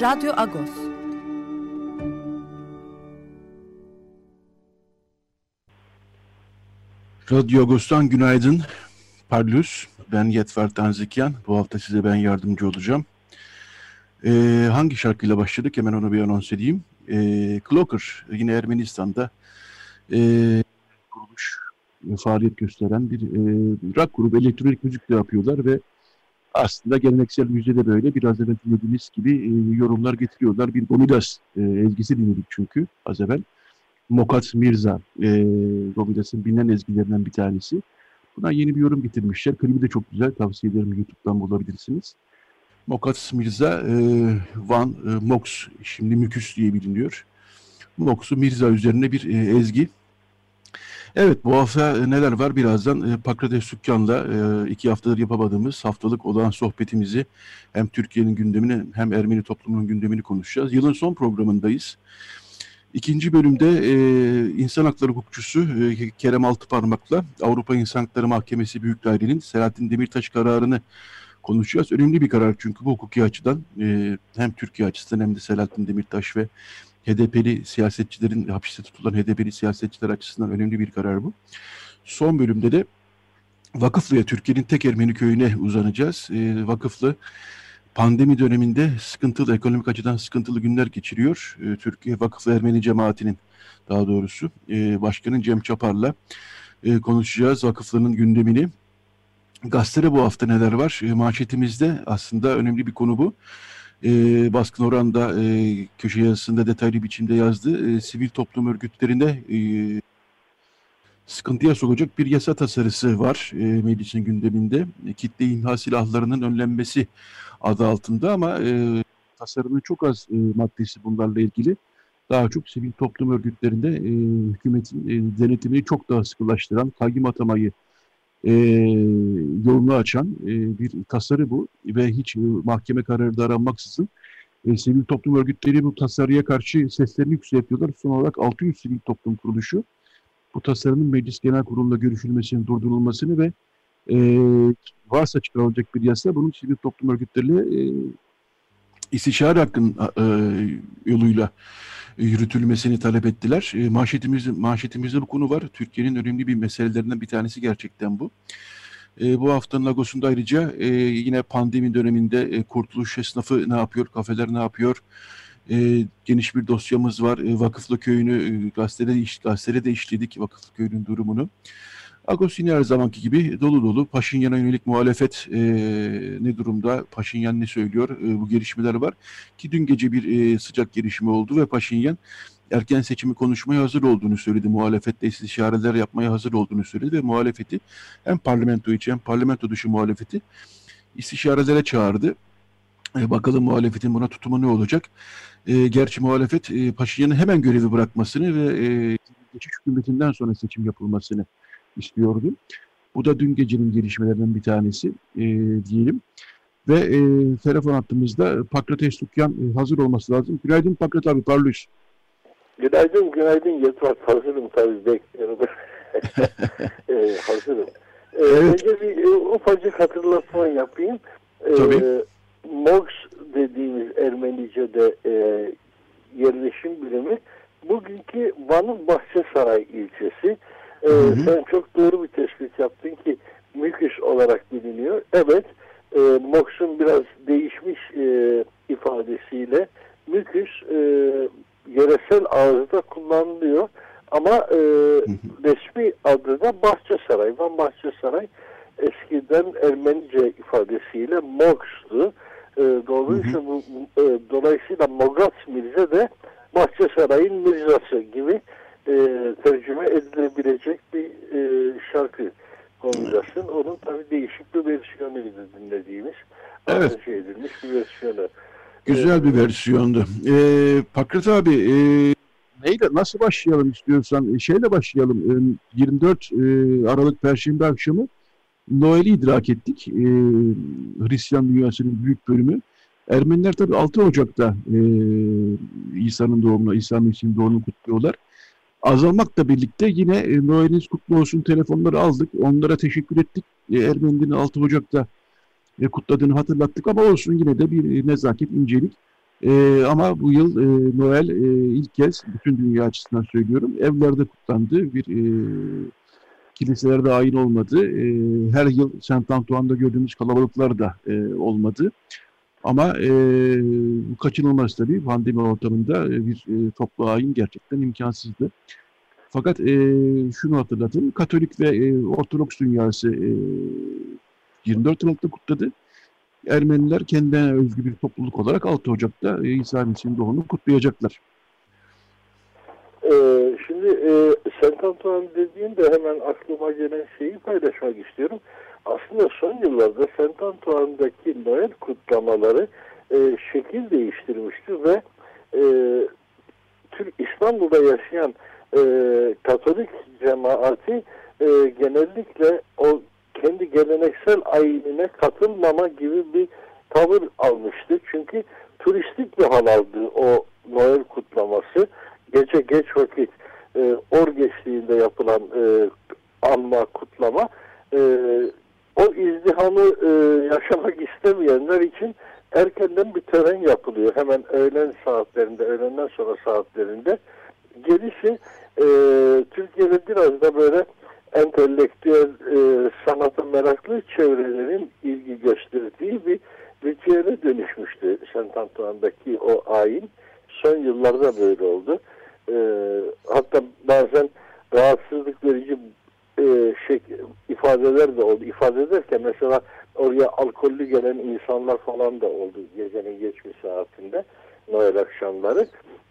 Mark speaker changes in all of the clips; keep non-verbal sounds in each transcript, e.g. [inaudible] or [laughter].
Speaker 1: Radyo Agos.
Speaker 2: Radyo Agos'tan günaydın. Parlus, ben Yetver Tanzikyan. Bu hafta size ben yardımcı olacağım. Ee, hangi şarkıyla başladık? Hemen onu bir anons edeyim. Ee, Clocker, yine Ermenistan'da e, kuruluş, faaliyet gösteren bir e, rock grubu, elektronik müzik de yapıyorlar ve aslında geleneksel müziğde böyle biraz evvel dinlediğiniz gibi e, yorumlar getiriyorlar. Bir Gomidas e, ezgisi dinledik çünkü az evvel. Mokat Mirza, e, Gomidas'ın bilinen ezgilerinden bir tanesi. Buna yeni bir yorum getirmişler. Klibi de çok güzel. Tavsiye ederim YouTube'dan bulabilirsiniz. Mokat Mirza, e, Van e, Mox, şimdi Müküs diye biliniyor. Mox'u Mirza üzerine bir e, ezgi. Evet bu hafta e, neler var birazdan e, Pakrates Dükkan'la e, iki haftadır yapamadığımız haftalık olan sohbetimizi hem Türkiye'nin gündemini hem Ermeni toplumunun gündemini konuşacağız. Yılın son programındayız. İkinci bölümde e, insan hakları hukukçusu e, Kerem Altıparmak'la Avrupa İnsan Hakları Mahkemesi Büyük Daire'nin Selahattin Demirtaş kararını konuşacağız. Önemli bir karar çünkü bu hukuki açıdan e, hem Türkiye açısından hem de Selahattin Demirtaş ve HDP'li siyasetçilerin hapiste tutulan HDP'li siyasetçiler açısından önemli bir karar bu. Son bölümde de Vakıflı'ya Türkiye'nin tek Ermeni köyüne uzanacağız. E, Vakıflı pandemi döneminde sıkıntılı, ekonomik açıdan sıkıntılı günler geçiriyor. E, Türkiye Vakıflı Ermeni cemaatinin daha doğrusu e, Başkanın Cem Çapar'la e, konuşacağız vakıflarının gündemini. Gazetede bu hafta neler var? E, manşetimizde aslında önemli bir konu bu e, baskın oranda e, köşe yazısında detaylı biçimde yazdı. E, sivil toplum örgütlerine e, sıkıntıya sokacak bir yasa tasarısı var e, meclisin gündeminde. E, kitle imha silahlarının önlenmesi adı altında ama e, tasarının çok az e, maddesi bunlarla ilgili. Daha çok sivil toplum örgütlerinde e, hükümetin e, denetimini çok daha sıkılaştıran kayyum atamayı e, yolunu açan e, bir tasarı bu ve hiç e, mahkeme kararı da aranmaksızın e, sivil toplum örgütleri bu tasarıya karşı seslerini yükseltiyorlar. Son olarak 600 sivil toplum kuruluşu bu tasarının meclis genel kurulunda görüşülmesini, durdurulmasını ve e, varsa çıkarılacak bir yasa bunun sivil toplum örgütleriyle e, istişare hakkın e, yoluyla yürütülmesini talep ettiler. E, manşetimiz, manşetimizde bu konu var. Türkiye'nin önemli bir meselelerinden bir tanesi gerçekten bu. E, bu haftanın Lagos'unda ayrıca e, yine pandemi döneminde e, kurtuluş esnafı ne yapıyor, kafeler ne yapıyor, e, geniş bir dosyamız var. E, Vakıflı Köyü'nü e, gazetede, iş, gazetede de işledik Vakıflı Köyü'nün durumunu. Yine her zamanki gibi dolu dolu. Paşinyan'a yönelik muhalefet e, ne durumda? Paşinyan ne söylüyor? E, bu gelişmeler var. Ki dün gece bir e, sıcak gelişme oldu ve Paşinyan erken seçimi konuşmaya hazır olduğunu söyledi. Muhalefetle istişareler yapmaya hazır olduğunu söyledi ve muhalefeti hem parlamento içi hem parlamento dışı muhalefeti istişarelere çağırdı. E, bakalım muhalefetin buna tutumu ne olacak? E, gerçi muhalefet e, Paşinyan'ın hemen görevi bırakmasını ve e, geçiş hükümetinden sonra seçim yapılmasını istiyordu. Bu da dün gecenin gelişmelerinden bir tanesi e, diyelim. Ve e, telefon hattımızda Pakrates Dükkan e, hazır olması lazım. Günaydın Pakrat abi, parlıyız.
Speaker 3: Günaydın, günaydın Yetvat. Hazırım tabii bekliyorum. [laughs] e, hazırım. E, evet. Önce bir e, ufacık hatırlatma yapayım.
Speaker 2: E, tabii.
Speaker 3: Mox dediğimiz Ermenice'de e, yerleşim birimi bugünkü Van'ın Bahçesaray ilçesi. Ee, hı hı. Sen çok doğru bir tespit yaptın ki mülküs olarak biliniyor. Evet, e, Mox'un biraz değişmiş e, ifadesiyle mülküs e, yöresel ağızda kullanılıyor. Ama e, resmi adı da Bahçesaray. Van Bahçesaray eskiden Ermenice ifadesiyle Mox'tu. E, dolayısıyla, bu, e, dolayısıyla Mogat Mirze de Bahçesaray'ın Mirzası gibi e, tercüme edilebilecek bir e, şarkı konuşacaksın. Onun tabii değişik bir versiyonuydu dinlediğimiz.
Speaker 2: güzel bir versiyondu. E, Pakrat abi e, neyle nasıl başlayalım istiyorsan? E, şeyle başlayalım. E, 24 e, Aralık Perşembe akşamı Noel'i idrak ettik. E, Hristiyan dünyasının büyük bölümü. Ermeniler tabii 6 Ocak'ta e, İsa'nın doğumunu, İsa Mesih'in doğumunu kutluyorlar. Azalmakla birlikte yine e, Noel'iniz kutlu olsun telefonları aldık. Onlara teşekkür ettik. E, Ermenilerin 6 Ocak'ta e, kutladığını hatırlattık ama olsun yine de bir nezaket, incelik. Ama bu yıl Noel ilk kez bütün dünya açısından söylüyorum evlerde kutlandı. Bir kiliselerde ayin olmadı. Her yıl Saint Antoine'da gördüğümüz kalabalıklar da e, olmadı. Ama e, kaçınılmaz tabii pandemi ortamında e, bir e, toplu ayin gerçekten imkansızdı. Fakat e, şunu hatırlatın, Katolik ve e, Ortodoks dünyası e, 24 Aralık'ta kutladı. Ermeniler kendine özgü bir topluluk olarak 6 Ocak'ta e, İsa Mesih'in doğumunu kutlayacaklar.
Speaker 3: Ee, şimdi e, Saint Antoine dediğinde hemen aklıma gelen şeyi paylaşmak istiyorum. Aslında son yıllarda Saint Antoine'daki Noel kutlamaları e, şekil değiştirmiştir ve e, Türk İstanbul'da yaşayan e, Katolik cemaati e, genellikle o kendi geleneksel ayinine katılmama gibi bir tavır almıştı. Çünkü turistik bir hal aldı o Noel kutlaması. Gece geç vakit e, or geçtiğinde yapılan e, anma, kutlama e, o izdihamı e, yaşamak istemeyenler için erkenden bir tören yapılıyor. Hemen öğlen saatlerinde, öğlenden sonra saatlerinde. Gerisi e, Türkiye'de biraz da böyle entelektüel e, sanata meraklı çevrelerin ilgi gösterdiği bir ritüele dönüşmüştü Saint Antoine'daki o ayin. Son yıllarda böyle oldu. E, hatta bazen rahatsızlık verici e, şey, ifadeler de oldu. İfade ederken mesela oraya alkollü gelen insanlar falan da oldu gecenin geçmiş saatinde Noel akşamları.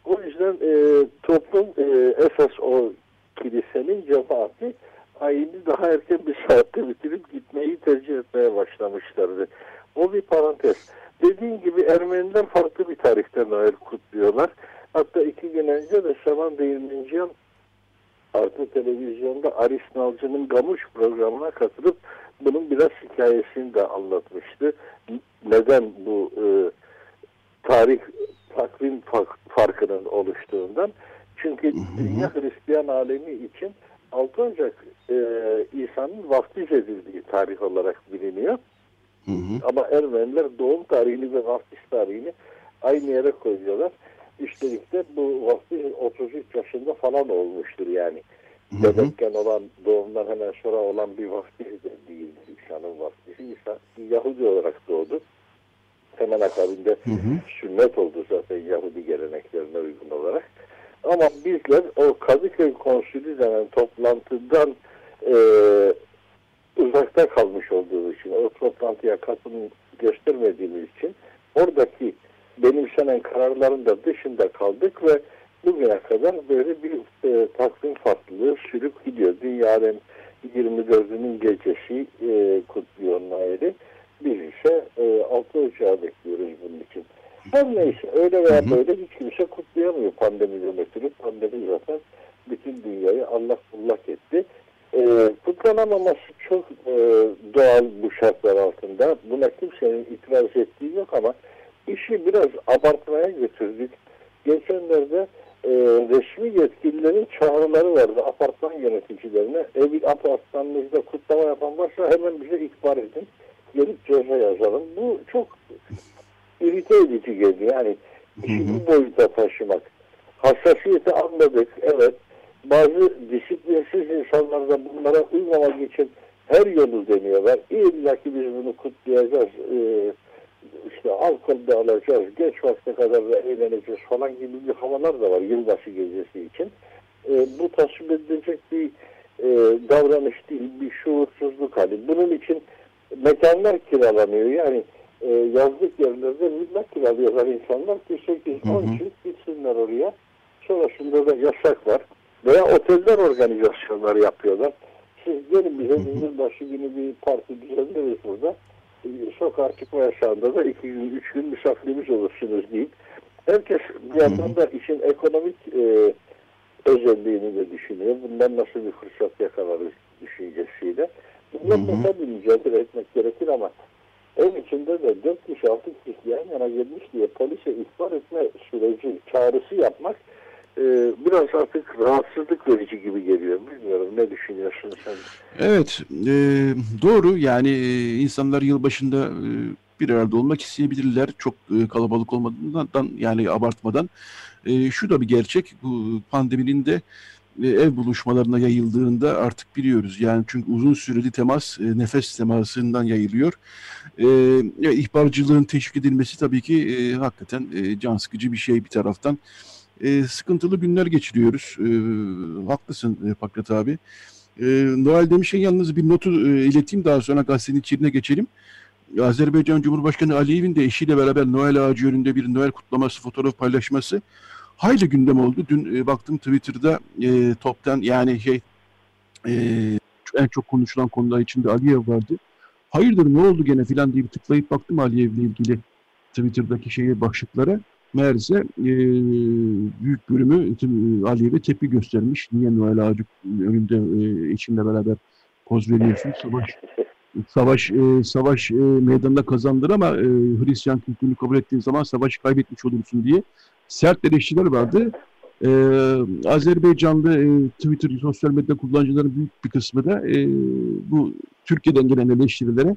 Speaker 3: O yüzden e, toplum e, esas o kilisenin cemaati ayini daha erken bir saatte bitirip gitmeyi tercih etmeye başlamışlardı. O bir parantez. Dediğim gibi Ermeniler farklı bir tarihte Noel kutluyorlar. Hatta iki gün önce de Şaman Değirmenciyan Artı televizyonda Aris Nalcı'nın Gamuş programına katılıp bunun biraz hikayesini de anlatmıştı. Neden bu e, tarih takvim farkının oluştuğundan. Çünkü dünya Hristiyan alemi için 6 Ocak e, İsa'nın vaftiz edildiği tarih olarak biliniyor. Hı hı. Ama Ermeniler doğum tarihini ve vaftiz tarihini aynı yere koyuyorlar. Üstelik de bu vaftiz 33 yaşında falan olmuştur yani. Bebekken olan doğumdan hemen sonra olan bir vaftiz de değil İsa'nın vaftizi. İsa Yahudi olarak doğdu. Hemen akabinde hı hı. sünnet oldu zaten Yahudi geleneklerine uygun olarak. Ama bizler o Kadıköy Konsülü denen toplantıdan e, uzakta kalmış olduğu için, o toplantıya katılım göstermediğimiz için oradaki benimsenen kararların da dışında kaldık ve bugüne kadar böyle bir e, takvim farklılığı sürüp gidiyor. Dünyanın 24'ünün gecesi e, kutluyor Nail'i. Biz ise e, 6 Ocağı bekliyoruz bunun için. Her neyse öyle veya böyle hiç kimse kutlayamıyor pandemiden ötürü. Pandemi zaten bütün dünyayı Allah bullak etti. E, kutlanamaması çok e, doğal bu şartlar altında. Buna kimsenin itiraz ettiği yok ama işi biraz abartmaya götürdük. Geçenlerde e, resmi yetkililerin çağrıları vardı apartman yöneticilerine. Ev apartmanınızda kutlama yapan varsa hemen bize ihbar edin. Gelip ceza yazalım. Bu çok irite edici geldi. Yani işi bu boyuta taşımak. Hassasiyeti anladık. Evet. Bazı disiplinsiz insanlar da bunlara uymamak için her yolu deniyorlar. İlla ki biz bunu kutlayacağız. Ee, işte alkol de alacağız, geç vakte kadar da eğleneceğiz falan gibi bir havalar da var yılbaşı gecesi için. E, bu tasvip edilecek bir e, davranış değil, bir şuursuzluk hali. Bunun için mekanlar kiralanıyor. Yani e, yazlık yerlerde villa kiralıyorlar insanlar ki 8-10 kişi gitsinler oraya. Sonrasında da yasak var. Veya oteller organizasyonlar yapıyorlar. Siz gelin bize yılbaşı günü bir parti düzenleriz burada sokağa çıkma yasağında da iki gün, üç gün misafirimiz olursunuz deyip herkes bir yandan da işin ekonomik e, özelliğini de düşünüyor. Bundan nasıl bir fırsat yakalarız düşüncesiyle. Bunlarla tabii mücadele etmek gerekir ama ev içinde de 4 kişi 6 kişi yan yana gelmiş diye polise ihbar etme süreci çağrısı yapmak e, biraz artık rahatsızlık verici gibi geliyor. Bilmiyorum ne düşünüyorsun sen?
Speaker 2: Evet, e, doğru. Yani e, insanlar yılbaşında e, bir arada olmak isteyebilirler. Çok e, kalabalık olmadan yani abartmadan. E, şu da bir gerçek. Bu pandeminin de e, ev buluşmalarına yayıldığında artık biliyoruz. Yani çünkü uzun süreli temas e, nefes temasından yayılıyor. E, ihbarcılığın teşvik edilmesi tabii ki e, hakikaten e, can sıkıcı bir şey bir taraftan. E, sıkıntılı günler geçiriyoruz. E, haklısın e, Pakrat abi. E, Noel demişken yalnız bir notu e, ileteyim daha sonra gazetenin içine geçelim. Azerbaycan Cumhurbaşkanı Aliyev'in de eşiyle beraber Noel ağacı önünde bir Noel kutlaması fotoğraf paylaşması hayli gündem oldu. Dün e, baktım Twitter'da e, toptan yani şey e, en çok konuşulan konular içinde Aliyev vardı. Hayırdır ne oldu gene filan diye tıklayıp baktım Aliyev'le ilgili Twitter'daki şeyi başlıklara. Meğerse e, büyük bölümü Aliyev'e tepki göstermiş. Niye Noel ağacı önünde e, eşinle beraber poz veriyorsun? Savaş [laughs] savaş e, savaş e, meydanında kazandır ama e, Hristiyan kültürünü kabul ettiğin zaman savaşı kaybetmiş olursun diye sert eleştiriler vardı. E, Azerbaycanlı e, Twitter sosyal medya kullanıcılarının büyük bir kısmı da e, bu Türkiye'den gelen eleştirilere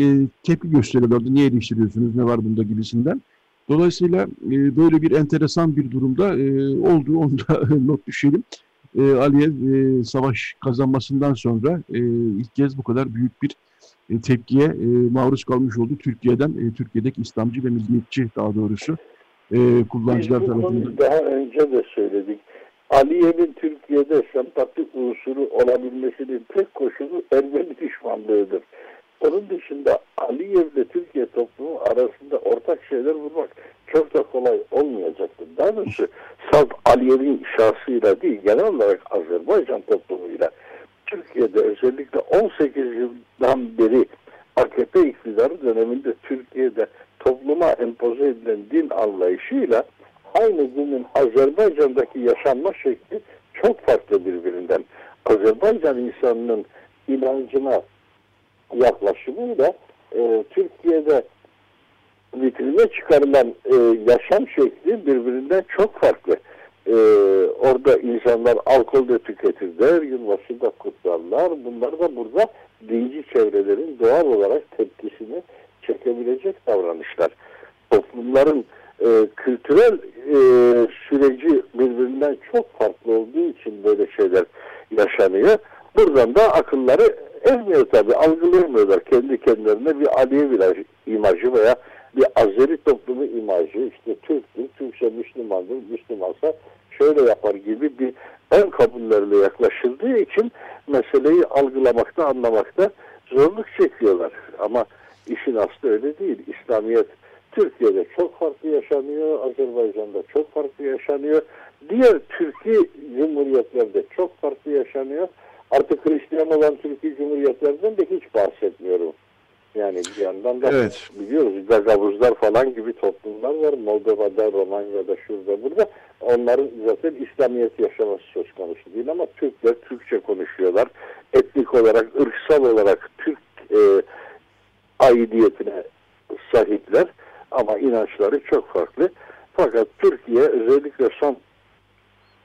Speaker 2: e, tepki gösteriyorlardı. Niye eleştiriyorsunuz, ne var bunda gibisinden. Dolayısıyla e, böyle bir enteresan bir durumda e, oldu. [laughs] Onu da not düşelim. E, Aliyev e, savaş kazanmasından sonra e, ilk kez bu kadar büyük bir e, tepkiye e, maruz kalmış oldu Türkiye'den. E, Türkiye'deki İslamcı ve milliyetçi daha doğrusu e, kullanıcılar
Speaker 3: Biz
Speaker 2: tarafından.
Speaker 3: daha önce de söyledik. Aliyev'in Türkiye'de sempatik unsuru olabilmesinin tek koşulu Ermeni düşmanlığıdır. Onun dışında Aliyev'le Türkiye toplumu arasında ortak şeyler bulmak çok da kolay olmayacaktır. Daha doğrusu salt Aliyev'in şahsıyla değil, genel olarak Azerbaycan toplumuyla Türkiye'de özellikle 18 yıldan beri AKP iktidarı döneminde Türkiye'de topluma empoze edilen din anlayışıyla aynı günün Azerbaycan'daki yaşanma şekli çok farklı birbirinden. Azerbaycan insanının inancına yaklaşımıyla e, Türkiye'de vitrine çıkarılan e, yaşam şekli birbirinden çok farklı. E, orada insanlar alkol de tüketirler, yılbaşı da kutlarlar. Bunlar da burada dinci çevrelerin doğal olarak tepkisini çekebilecek davranışlar. Toplumların e, kültürel e, süreci birbirinden çok farklı olduğu için böyle şeyler yaşanıyor. Buradan da akılları ermiyor tabi, algılayamıyorlar kendi kendilerine bir Alevi imajı veya bir Azeri toplumu imajı, işte Türktür, Türkçe Müslümandır, Müslümansa şöyle yapar gibi bir ön kabullerle yaklaşıldığı için meseleyi algılamakta, anlamakta zorluk çekiyorlar. Ama işin aslı öyle değil. İslamiyet Türkiye'de çok farklı yaşanıyor, Azerbaycan'da çok farklı yaşanıyor. Diğer Türkiye Cumhuriyetlerde çok farklı yaşanıyor. Artık Hristiyan olan Türkiye Cumhuriyetlerden de hiç bahsetmiyorum. Yani bir yandan da
Speaker 2: Evet.
Speaker 3: biliyoruz Gagavuzlar falan gibi toplumlar var. Moldova'da, Romanya'da, şurada, burada. Onların zaten İslamiyet yaşaması söz konusu değil ama Türkler Türkçe konuşuyorlar. Etnik olarak, ırksal olarak Türk e, aidiyetine sahipler ama inançları çok farklı. Fakat Türkiye özellikle son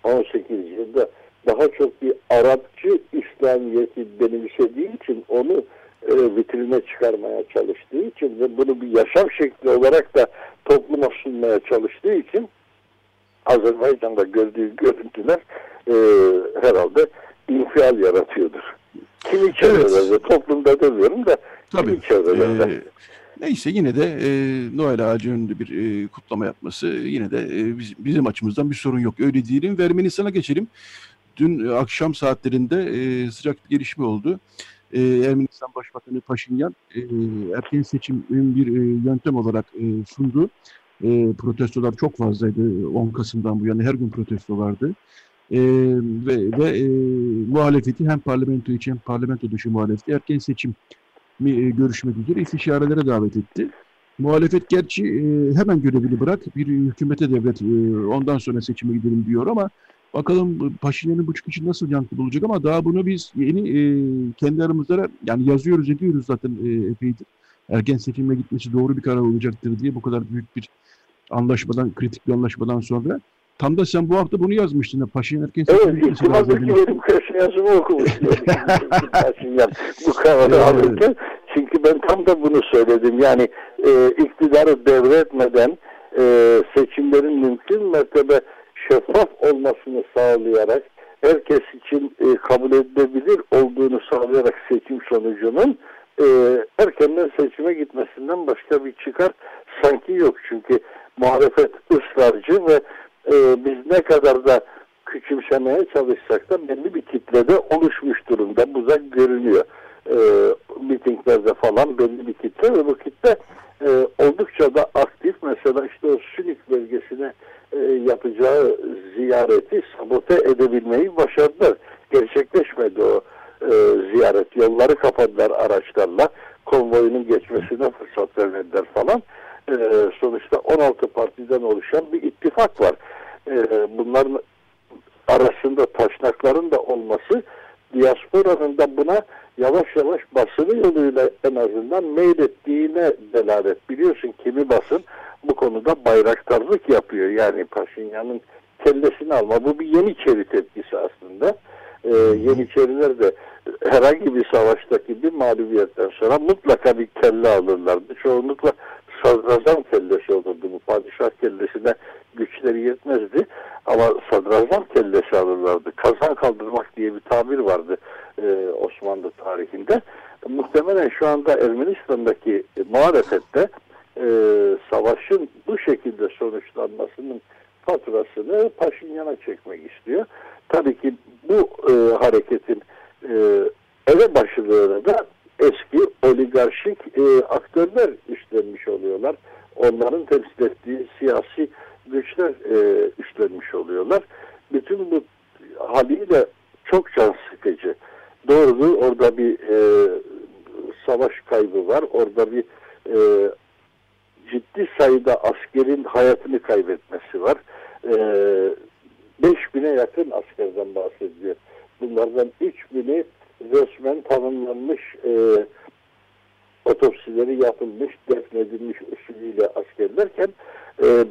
Speaker 3: 18 yılda daha çok bir Arapçı İslamiyeti benimsediği için onu e, vitrine çıkarmaya çalıştığı için ve bunu bir yaşam şekli olarak da topluma sunmaya çalıştığı için Azerbaycan'da gördüğü görüntüler e, herhalde infial yaratıyordur. Kimi çevrelerde, toplumda demiyorum da
Speaker 2: Tabii.
Speaker 3: kimi çevrelerde.
Speaker 2: Ee, neyse yine de e, Noel ağacı önünde bir e, kutlama yapması yine de e, biz- bizim açımızdan bir sorun yok. Öyle diyelim ve Ermenistan'a geçelim. Dün e, akşam saatlerinde e, sıcak bir gelişme oldu. E, Ermenistan Başbakanı Paşinyan e, erken seçimin bir e, yöntem olarak e, sundu. E, protestolar çok fazlaydı. 10 Kasım'dan bu yana her gün protesto vardı. E, ve ve e, muhalefeti hem parlamento içi hem parlamento dışı muhalefeti erken seçim mi e, görüşmek üzere istişarelere davet etti. Muhalefet gerçi e, hemen görevini bırak bir hükümete devlet e, ondan sonra seçime gidelim diyor ama bakalım Paşinyan'ın bu çıkışı nasıl yankı bulacak ama daha bunu biz yeni e, kendi aramızda yani yazıyoruz ediyoruz zaten e, epeydir. Erken seçime gitmesi doğru bir karar olacaktır diye bu kadar büyük bir anlaşmadan, kritik bir anlaşmadan sonra Tam da sen bu hafta bunu yazmıştın. Paşinyan erken seçime
Speaker 3: Evet,
Speaker 2: gitmesi lazım.
Speaker 3: iltimadaki benim köşe yazımı okumuştum. [laughs] Paşinyan bu kararı
Speaker 2: Evet.
Speaker 3: alırken. Çünkü ben tam da bunu söyledim. Yani e, iktidarı devretmeden e, seçimlerin mümkün mertebe şeffaf olmasını sağlayarak herkes için e, kabul edilebilir olduğunu sağlayarak seçim sonucunun e, erkenden seçime gitmesinden başka bir çıkar sanki yok. Çünkü muhalefet ısrarcı ve e, biz ne kadar da küçümsemeye çalışsak da belli bir kitlede oluşmuş durumda. Bu da görünüyor. E, mitinglerde falan belli bir kitle ve bu kitle e, oldukça da aktif. Mesela işte o Sünik bölgesine e, yapacağı ziyareti sabote edebilmeyi başardılar. Gerçekleşmedi o e, ziyaret. Yolları kapadılar araçlarla. Konvoyunun geçmesine fırsat vermediler falan. E, sonuçta 16 partiden oluşan bir ittifak var. E, bunların arasında taşnakların da olması diasporanın da buna yavaş yavaş basını yoluyla en azından meylettiğine delalet. Biliyorsun kimi basın bu konuda bayraktarlık yapıyor. Yani Paşinyan'ın kellesini alma. Bu bir Yeniçeri tepkisi aslında. Ee, Yeniçeriler de herhangi bir savaştaki bir mağlubiyetten sonra mutlaka bir kelle alırlardı. Çoğunlukla sadrazam kellesi olurdu. Bu padişah kellesine güçleri yetmezdi. Ama sadrazam kellesi alırlardı. Kazan kaldırmak diye bir tabir vardı e, Osmanlı tarihinde. Muhtemelen şu anda Ermenistan'daki muhalefette e, savaşın bu şekilde sonuçlanmasının faturasını Paşinyan'a çekmek istiyor. Tabii ki bu e, hareketin e, elebaşılığını da eski oligarşik e, aktörler üstlenmiş oluyorlar. Onların temsil ettiği siyasi güçler e, üstlenmiş oluyorlar. Bütün bu haliyle çok can sıkıcı. Doğru orada bir e, savaş kaybı var. Orada bir e, ciddi sayıda askerin hayatını kaybetmesi var. E, 5000'e yakın askerden bahsediyor. Bunlardan 3000'i resmen tanımlanmış e, otopsileri yapılmış, defnedilmiş usulüyle askerlerken e,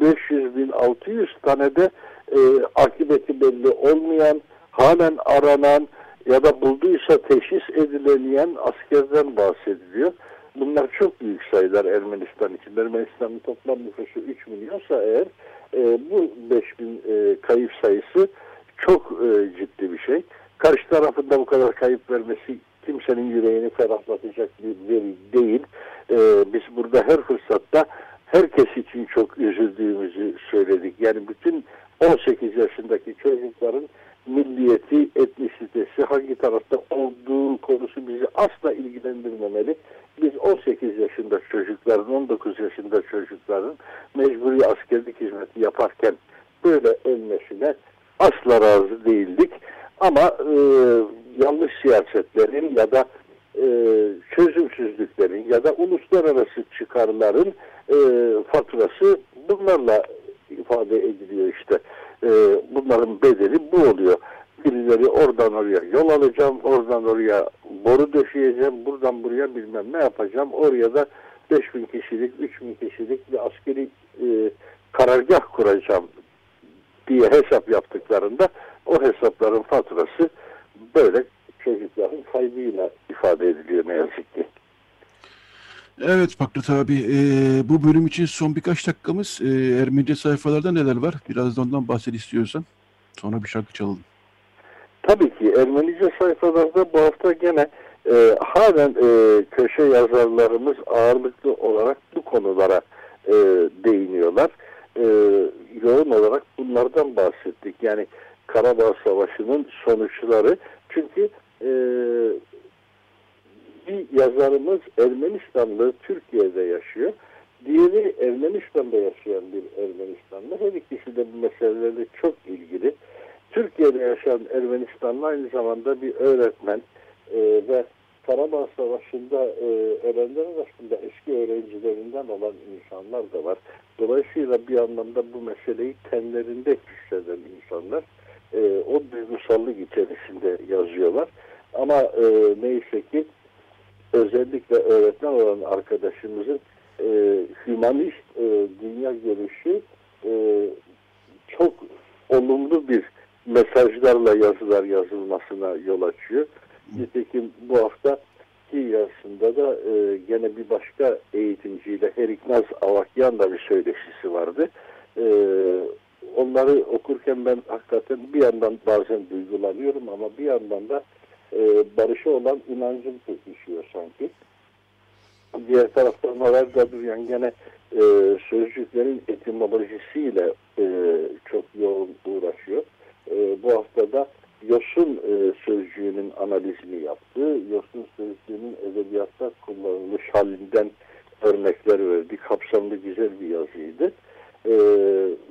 Speaker 3: 1500-1600 tane de e, akıbeti belli olmayan, halen aranan ya da bulduysa teşhis edilemeyen askerden bahsediliyor. Bunlar çok büyük sayılar Ermenistan için. Ermenistan'ın toplam nüfusu 3 milyonsa eğer e, bu 5000 e, kayıp sayısı çok e, ciddi bir şey. Karşı tarafında bu kadar kayıp vermesi kimsenin yüreğini ferahlatacak bir veri değil. E, biz burada her fırsatta herkes için çok üzüldüğümüzü söyledik. Yani bütün 18 yaşındaki çocukların milliyeti, etnisitesi hangi tarafta olduğu konusu bizi asla ilgilendirmemeli. Biz 18 yaşında çocukların, 19 yaşında çocukların mecburi askerlik hizmeti yaparken böyle ölmesine asla razı değildik. Ama e, yanlış siyasetlerin ya da e, çözümsüzlüklerin ya da uluslararası çıkarların e, faturası bunlarla ifade ediliyor işte. E, bunların bedeli bu oluyor. Birileri oradan oraya yol alacağım, oradan oraya boru döşeyeceğim, buradan buraya bilmem ne yapacağım. Oraya da 5000 kişilik, 3000 kişilik bir askeri e, karargah kuracağım diye hesap yaptıklarında o hesapların faturası böyle çocukların kaybıyla ifade ediliyor ne yazık ki.
Speaker 2: Evet Fakret abi, e, bu bölüm için son birkaç dakikamız e, Ermenice sayfalarda neler var? Biraz da ondan bahset istiyorsan. Sonra bir şarkı çalalım.
Speaker 3: Tabii ki Ermenice sayfalarda bu hafta gene e, halen e, köşe yazarlarımız ağırlıklı olarak bu konulara e, değiniyorlar. E, yoğun olarak bunlardan bahsettik. Yani Karabağ Savaşı'nın sonuçları. Çünkü e, bir yazarımız Ermenistanlı Türkiye'de yaşıyor. Diğeri Ermenistan'da yaşayan bir Ermenistanlı. Her ikisi de bu meselelerle çok ilgili. Türkiye'de yaşayan Ermenistanlı aynı zamanda bir öğretmen e, ve Karabağ Savaşı'nda e, ölenler arasında eski öğrencilerinden olan insanlar da var. Dolayısıyla bir anlamda bu meseleyi tenlerinde hisseden insanlar e, o duygusallık içerisinde yazıyorlar. Ama e, neyse ki özellikle öğretmen olan arkadaşımızın e, hümanist e, dünya görüşü e, çok olumlu bir mesajlarla yazılar yazılmasına yol açıyor. Nitekim bu hafta ki yazısında da e, gene bir başka eğitimciyle Heriknaz Avakyan da bir söyleşisi vardı. E, onları okurken ben hakikaten bir yandan bazen duygulanıyorum ama bir yandan da e, barışa olan inancım pekişiyor sanki. Diğer taraftan Noel Gaduryan gene e, sözcüklerin etimolojisiyle e, çok yoğun uğraşıyor. E, bu haftada yosun e, sözcüğünün analizini yaptı. Yosun sözcüğünün edebiyatta kullanılmış halinden örnekler verdi. Kapsamlı güzel bir yazıydı. E,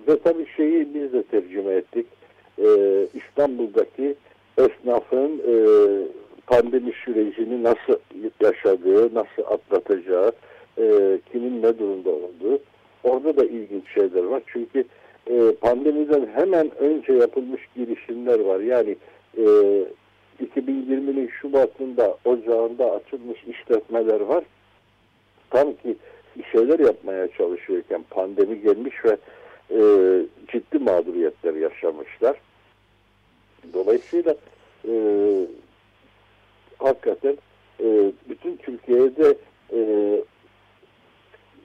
Speaker 3: ve tabii şeyi biz de tercüme ettik. E, İstanbul'daki esnafın e, pandemi sürecini nasıl yaşadığı, nasıl atlatacağı, e, kimin ne durumda olduğu. Orada da ilginç şeyler var. Çünkü e, pandemiden hemen önce yapılmış girişimler var. Yani e, 2020'nin Şubat'ında, Ocağında açılmış işletmeler var. Tam ki bir şeyler yapmaya çalışıyorken pandemi gelmiş ve e, ciddi mağduriyetler yaşamışlar. Dolayısıyla e, hakikaten e, bütün Türkiye'de e,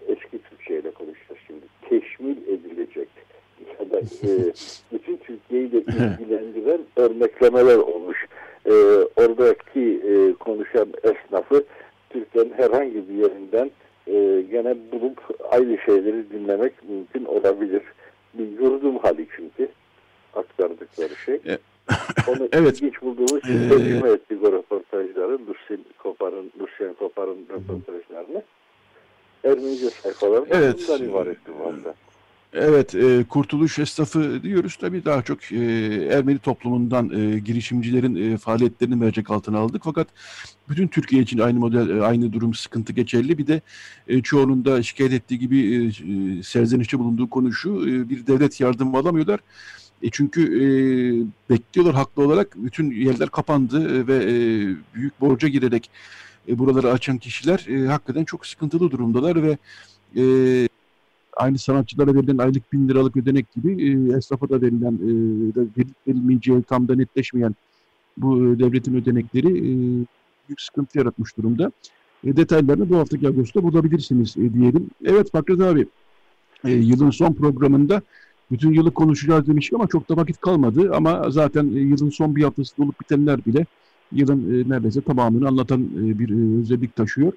Speaker 3: eski Türkçe ile konuşacağız şimdi. Teşmil edilecek ya da e, [laughs] bütün Türkiye'yi de ilgilendiren örneklemeler olmuş. E, oradaki e, konuşan esnafı Türkiye'nin herhangi bir yerinden e, gene bulup aynı şeyleri dinlemek mümkün olabilir. Bir yurdum hali çünkü aktardıkları şey.
Speaker 2: E,
Speaker 3: Onu [laughs]
Speaker 2: evet.
Speaker 3: ilginç bulduğumuz için tercüme ettik o röportajları. Lucien Kopar'ın, Lucien Kopar'ın röportajlarını. Ermenice sayfalarından
Speaker 2: Evet.
Speaker 3: bundan ibaretti bu anda.
Speaker 2: Evet, e, kurtuluş esnafı diyoruz tabii daha çok e, Ermeni toplumundan e, girişimcilerin e, faaliyetlerini mercek altına aldık. Fakat bütün Türkiye için aynı model, e, aynı durum sıkıntı geçerli. Bir de e, çoğunun da şikayet ettiği gibi e, e, serzenişte bulunduğu konu şu, e, bir devlet yardımı alamıyorlar. E çünkü e, bekliyorlar haklı olarak bütün yerler kapandı e, ve e, büyük borca girerek e, buraları açan kişiler e, hakikaten çok sıkıntılı durumdalar ve e, aynı sanatçılara verilen aylık bin liralık ödenek gibi e, esnafa da verilen e, da verilmeyeceği tam da netleşmeyen bu e, devletin ödenekleri e, büyük sıkıntı yaratmış durumda. E, detaylarını bu haftaki Ağustos'ta bulabilirsiniz e, diyelim. Evet Fakret abi e, yılın son programında bütün yılı konuşacağız demiştik ama çok da vakit kalmadı ama zaten e, yılın son bir haftasında olup bitenler bile yılın e, neredeyse tamamını anlatan e, bir özellik taşıyor.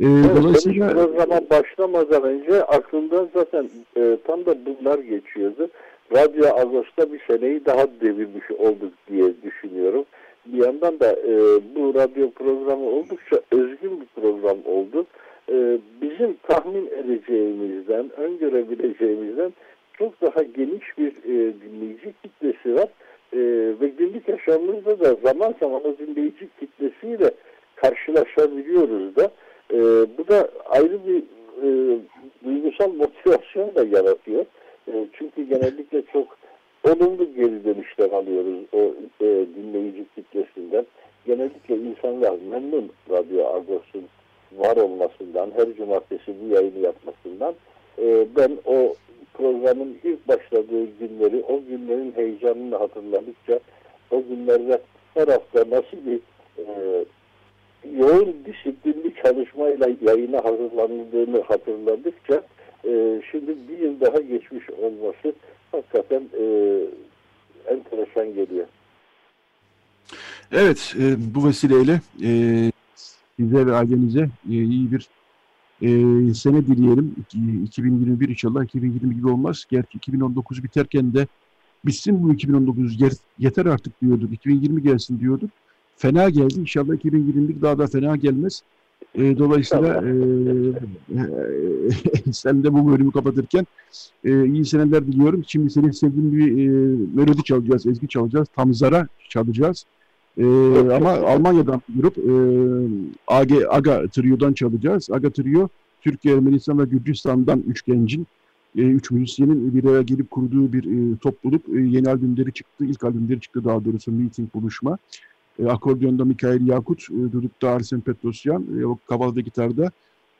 Speaker 2: E,
Speaker 3: Evet,
Speaker 2: dolayısıyla
Speaker 3: programa başlamadan önce aklımdan zaten e, tam da bunlar geçiyordu. Radyo Ağustos'ta bir seneyi daha devirmiş olduk diye düşünüyorum. Bir yandan da e, bu radyo programı oldukça özgün bir program oldu. E, bizim tahmin edeceğimizden, öngörebileceğimizden çok daha geniş bir e, dinleyici kitlesi var. E, ve günlük yaşamımızda da zaman zaman o dinleyici kitlesiyle karşılaşabiliyoruz da. E, bu da ayrı bir e, duygusal motivasyon da yaratıyor. E, çünkü genellikle çok olumlu geri dönüşler alıyoruz o e, dinleyici kitlesinden. Genellikle insanlar memnun Radyo Agos'un var olmasından, her cumartesi bu yayını yapmasından. E, ben o programın ilk başladığı günleri, o günlerin heyecanını hatırladıkça, o günlerde her hafta nasıl bir e, yoğun disiplinli çalışmayla yayına hazırlanıldığını hatırladıkça e, şimdi bir yıl daha geçmiş olması hakikaten e, enteresan geliyor.
Speaker 2: Evet, e, bu vesileyle e, size ve ailenize e, iyi bir e, sene dileyelim. İki- 2021 inşallah 2020 gibi olmaz. Gerçi 2019 biterken de bitsin bu 2019 yer- yeter artık diyorduk. 2020 gelsin diyorduk. Fena geldi. İnşallah 2021 daha da fena gelmez. E, dolayısıyla [laughs] e, e, sen de bu bölümü kapatırken e, iyi seneler diliyorum. Şimdi senin sevdiğin bir e, melodi çalacağız, ezgi çalacağız. Tam Zara çalacağız. E, ama Almanya'dan bir grup e, AG, AGA Trio'dan çalacağız. AGA Trio Türkiye, Ermenistan ve Gürcistan'dan üç gencin, e, üç müzisyenin bir araya gelip kurduğu bir e, topluluk. E, yeni albümleri çıktı, ilk albümleri çıktı daha doğrusu Meeting Buluşma. E, akordiyonda Mikail Yakut, e, Duduk'ta Arsen Petrosyan, e, Kaval'da gitarda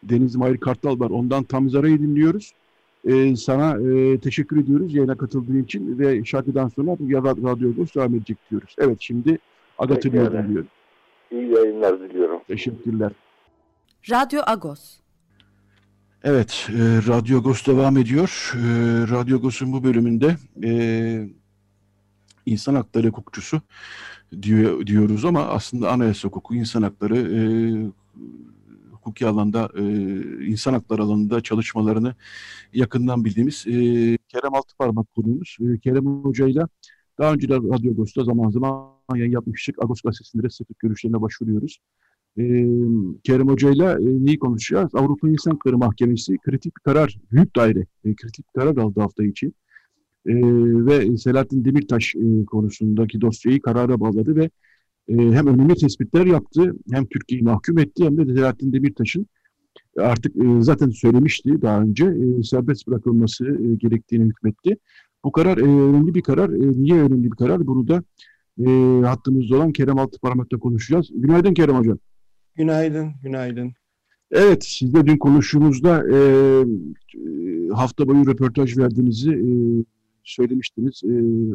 Speaker 2: Deniz Mahir Kartal var. Ondan tam Zara'yı dinliyoruz. E, sana e, teşekkür ediyoruz yayına katıldığın için ve şarkıdan sonra ya Radyo devam edecek diyoruz. Evet şimdi Agatır'ı dinliyorum.
Speaker 3: İyi yayınlar diliyorum.
Speaker 2: Teşekkürler.
Speaker 1: Radyo Agos.
Speaker 2: Evet, e, Radyo Agos devam ediyor. E, Radyo Agos'un bu bölümünde e, insan hakları hukukçusu diyor, diyoruz ama aslında anayasa hukuku, insan hakları, e, hukuki alanda, e, insan hakları alanında çalışmalarını yakından bildiğimiz e, Kerem Altıparmak konuğumuz. E, Kerem Hoca ile daha önce de Radyo Agos'ta zaman zaman yayın yapmıştık. Agos gazetesinde de sıklık görüşlerine başvuruyoruz. E, Kerem Hoca ile neyi konuşacağız? Avrupa İnsan Hakları Mahkemesi kritik bir karar, büyük daire e, kritik bir karar aldı hafta içi. E, ve Selahattin Demirtaş e, konusundaki dosyayı karara bağladı ve e, hem önemli tespitler yaptı, hem Türkiye'yi mahkum etti hem de Selahattin Demirtaş'ın artık e, zaten söylemişti daha önce e, serbest bırakılması e, gerektiğini hükmetti. Bu karar e, önemli bir karar. E, niye önemli bir karar? Bunu da e, hattımızda olan Kerem Altıparmak'ta konuşacağız. Günaydın Kerem Hocam.
Speaker 4: Günaydın, günaydın.
Speaker 2: Evet, siz de dün konuştuğumuzda e, hafta boyu röportaj verdiğinizi e, söylemiştiniz. E,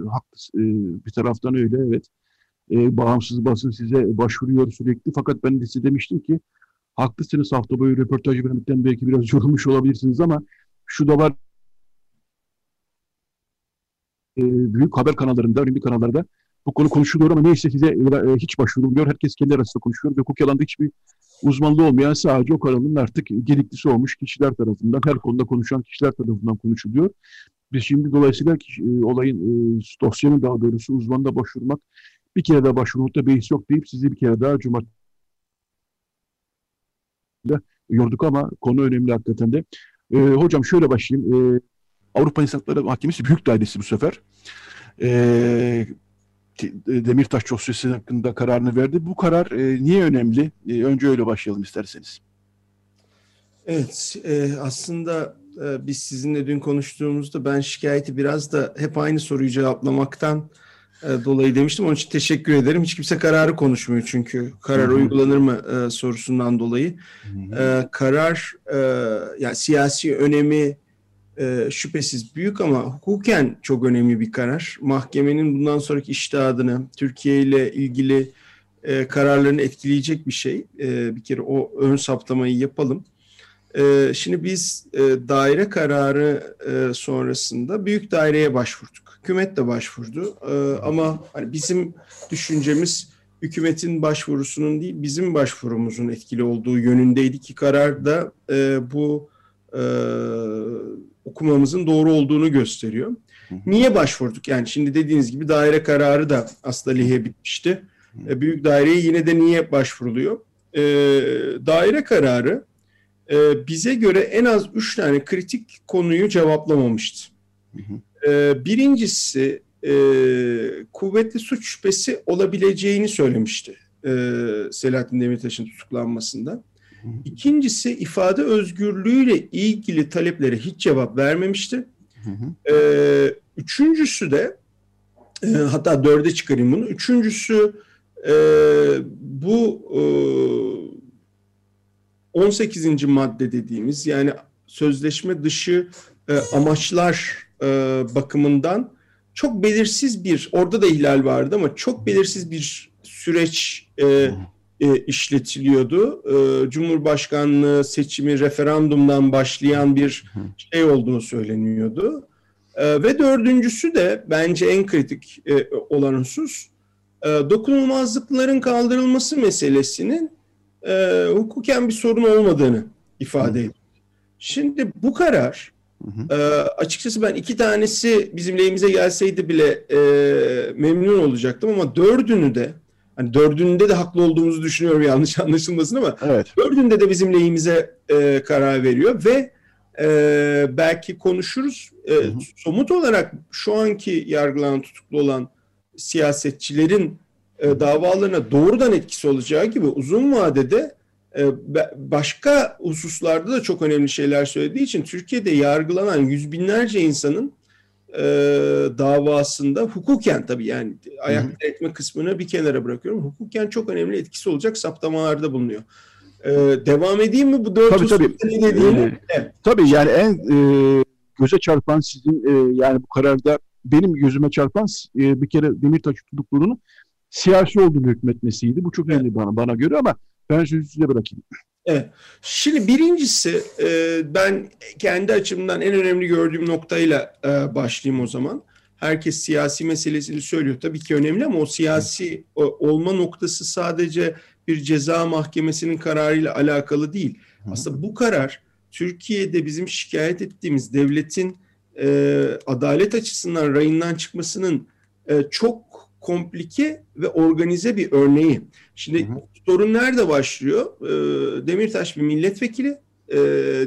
Speaker 2: haklısınız. E, bir taraftan öyle, evet. E, bağımsız basın size başvuruyor sürekli. Fakat ben de size demiştim ki haklısınız hafta boyu röportaj vermekten belki biraz [laughs] yorulmuş olabilirsiniz ama şu da var e, büyük haber kanallarında, önemli kanallarda bu konu konuşuluyor ama neyse size e, hiç başvurulmuyor. Herkes kendi arasında konuşuyor ve hukuki alanda hiçbir uzmanlığı olmayan sadece o kanalın artık gediklisi olmuş kişiler tarafından, her konuda konuşan kişiler tarafından konuşuluyor. Biz şimdi dolayısıyla e, olayın, e, dosyanın daha doğrusu uzmanına başvurmak, bir kere daha başvurmakta beis yok deyip sizi bir kere daha cumartesi yorduk ama konu önemli hakikaten de. E, hocam şöyle başlayayım. E, Avrupa İnsan Hakları Mahkemesi Büyük Dairesi bu sefer. E, Demirtaş dosyası hakkında kararını verdi. Bu karar e, niye önemli? E, önce öyle başlayalım isterseniz.
Speaker 4: Evet, e, aslında e, biz sizinle dün konuştuğumuzda ben şikayeti biraz da hep aynı soruyu cevaplamaktan e, dolayı demiştim. Onun için teşekkür ederim. Hiç kimse kararı konuşmuyor çünkü karar Hı-hı. uygulanır mı e, sorusundan dolayı. E, karar e, yani siyasi önemi e, şüphesiz büyük ama hukuken çok önemli bir karar. Mahkemenin bundan sonraki iştihadını, Türkiye ile ilgili e, kararlarını etkileyecek bir şey. E, bir kere o ön saptamayı yapalım. E, şimdi biz e, daire kararı e, sonrasında büyük daireye başvurduk. Hükümet de başvurdu e, ama hani bizim düşüncemiz hükümetin başvurusunun değil bizim başvurumuzun etkili olduğu yönündeydi ki karar da e, bu e, okumamızın doğru olduğunu gösteriyor. Niye başvurduk? Yani şimdi dediğiniz gibi daire kararı da aslında lihe bitmişti. E, büyük daireye yine de niye başvuruluyor? E, daire kararı e, bize göre en az üç tane kritik konuyu cevaplamamıştı. E, birincisi e, kuvvetli suç şüphesi olabileceğini söylemişti e, Selahattin Demirtaş'ın tutuklanmasında. İkincisi ifade özgürlüğüyle ilgili taleplere hiç cevap vermemişti. Ee, üçüncüsü de e, hatta dörde çıkarayım bunu. Üçüncüsü e, bu e, 18. madde dediğimiz yani sözleşme dışı e, amaçlar e, bakımından çok belirsiz bir orada da ihlal vardı ama çok belirsiz bir süreç e, e, işletiliyordu. E, Cumhurbaşkanlığı seçimi referandumdan başlayan bir şey olduğunu söyleniyordu. E, ve dördüncüsü de bence en kritik e, olan husus e, dokunulmazlıkların kaldırılması meselesinin e, hukuken bir sorun olmadığını ifade ediyor. Şimdi bu karar e, açıkçası ben iki tanesi bizim lehimize gelseydi bile e, memnun olacaktım ama dördünü de Hani dördünde de haklı olduğumuzu düşünüyorum yanlış [laughs] anlaşılmasın ama evet. dördünde de bizim lehimize e, karar veriyor ve e, belki konuşuruz. E, hı hı. Somut olarak şu anki yargılanan tutuklu olan siyasetçilerin e, davalarına doğrudan etkisi olacağı gibi uzun vadede e, başka hususlarda da çok önemli şeyler söylediği için Türkiye'de yargılanan yüz binlerce insanın e, davasında hukuken tabii yani ayakta etme kısmını bir kenara bırakıyorum. Hukuken çok önemli etkisi olacak saptamalarda bulunuyor. Ee, devam edeyim mi bu dört
Speaker 2: tabii, tabii.
Speaker 4: ne dediğini?
Speaker 2: Ee, evet. Tabii yani en e, göze çarpan sizin e, yani bu kararda benim gözüme çarpan e, bir kere Demirtaş tutukluluğunun siyasi olduğunu hükmetmesiydi. Bu çok önemli evet. bana, bana göre ama ben sözü size bırakayım.
Speaker 4: Evet. Şimdi birincisi e, ben kendi açımdan en önemli gördüğüm noktayla e, başlayayım o zaman. Herkes siyasi meselesini söylüyor. Tabii ki önemli ama o siyasi olma noktası sadece bir ceza mahkemesinin kararıyla alakalı değil. Aslında bu karar Türkiye'de bizim şikayet ettiğimiz devletin e, adalet açısından rayından çıkmasının çok komplike ve organize bir örneği. Şimdi hı hı. sorun nerede başlıyor? E, Demirtaş bir milletvekili, e,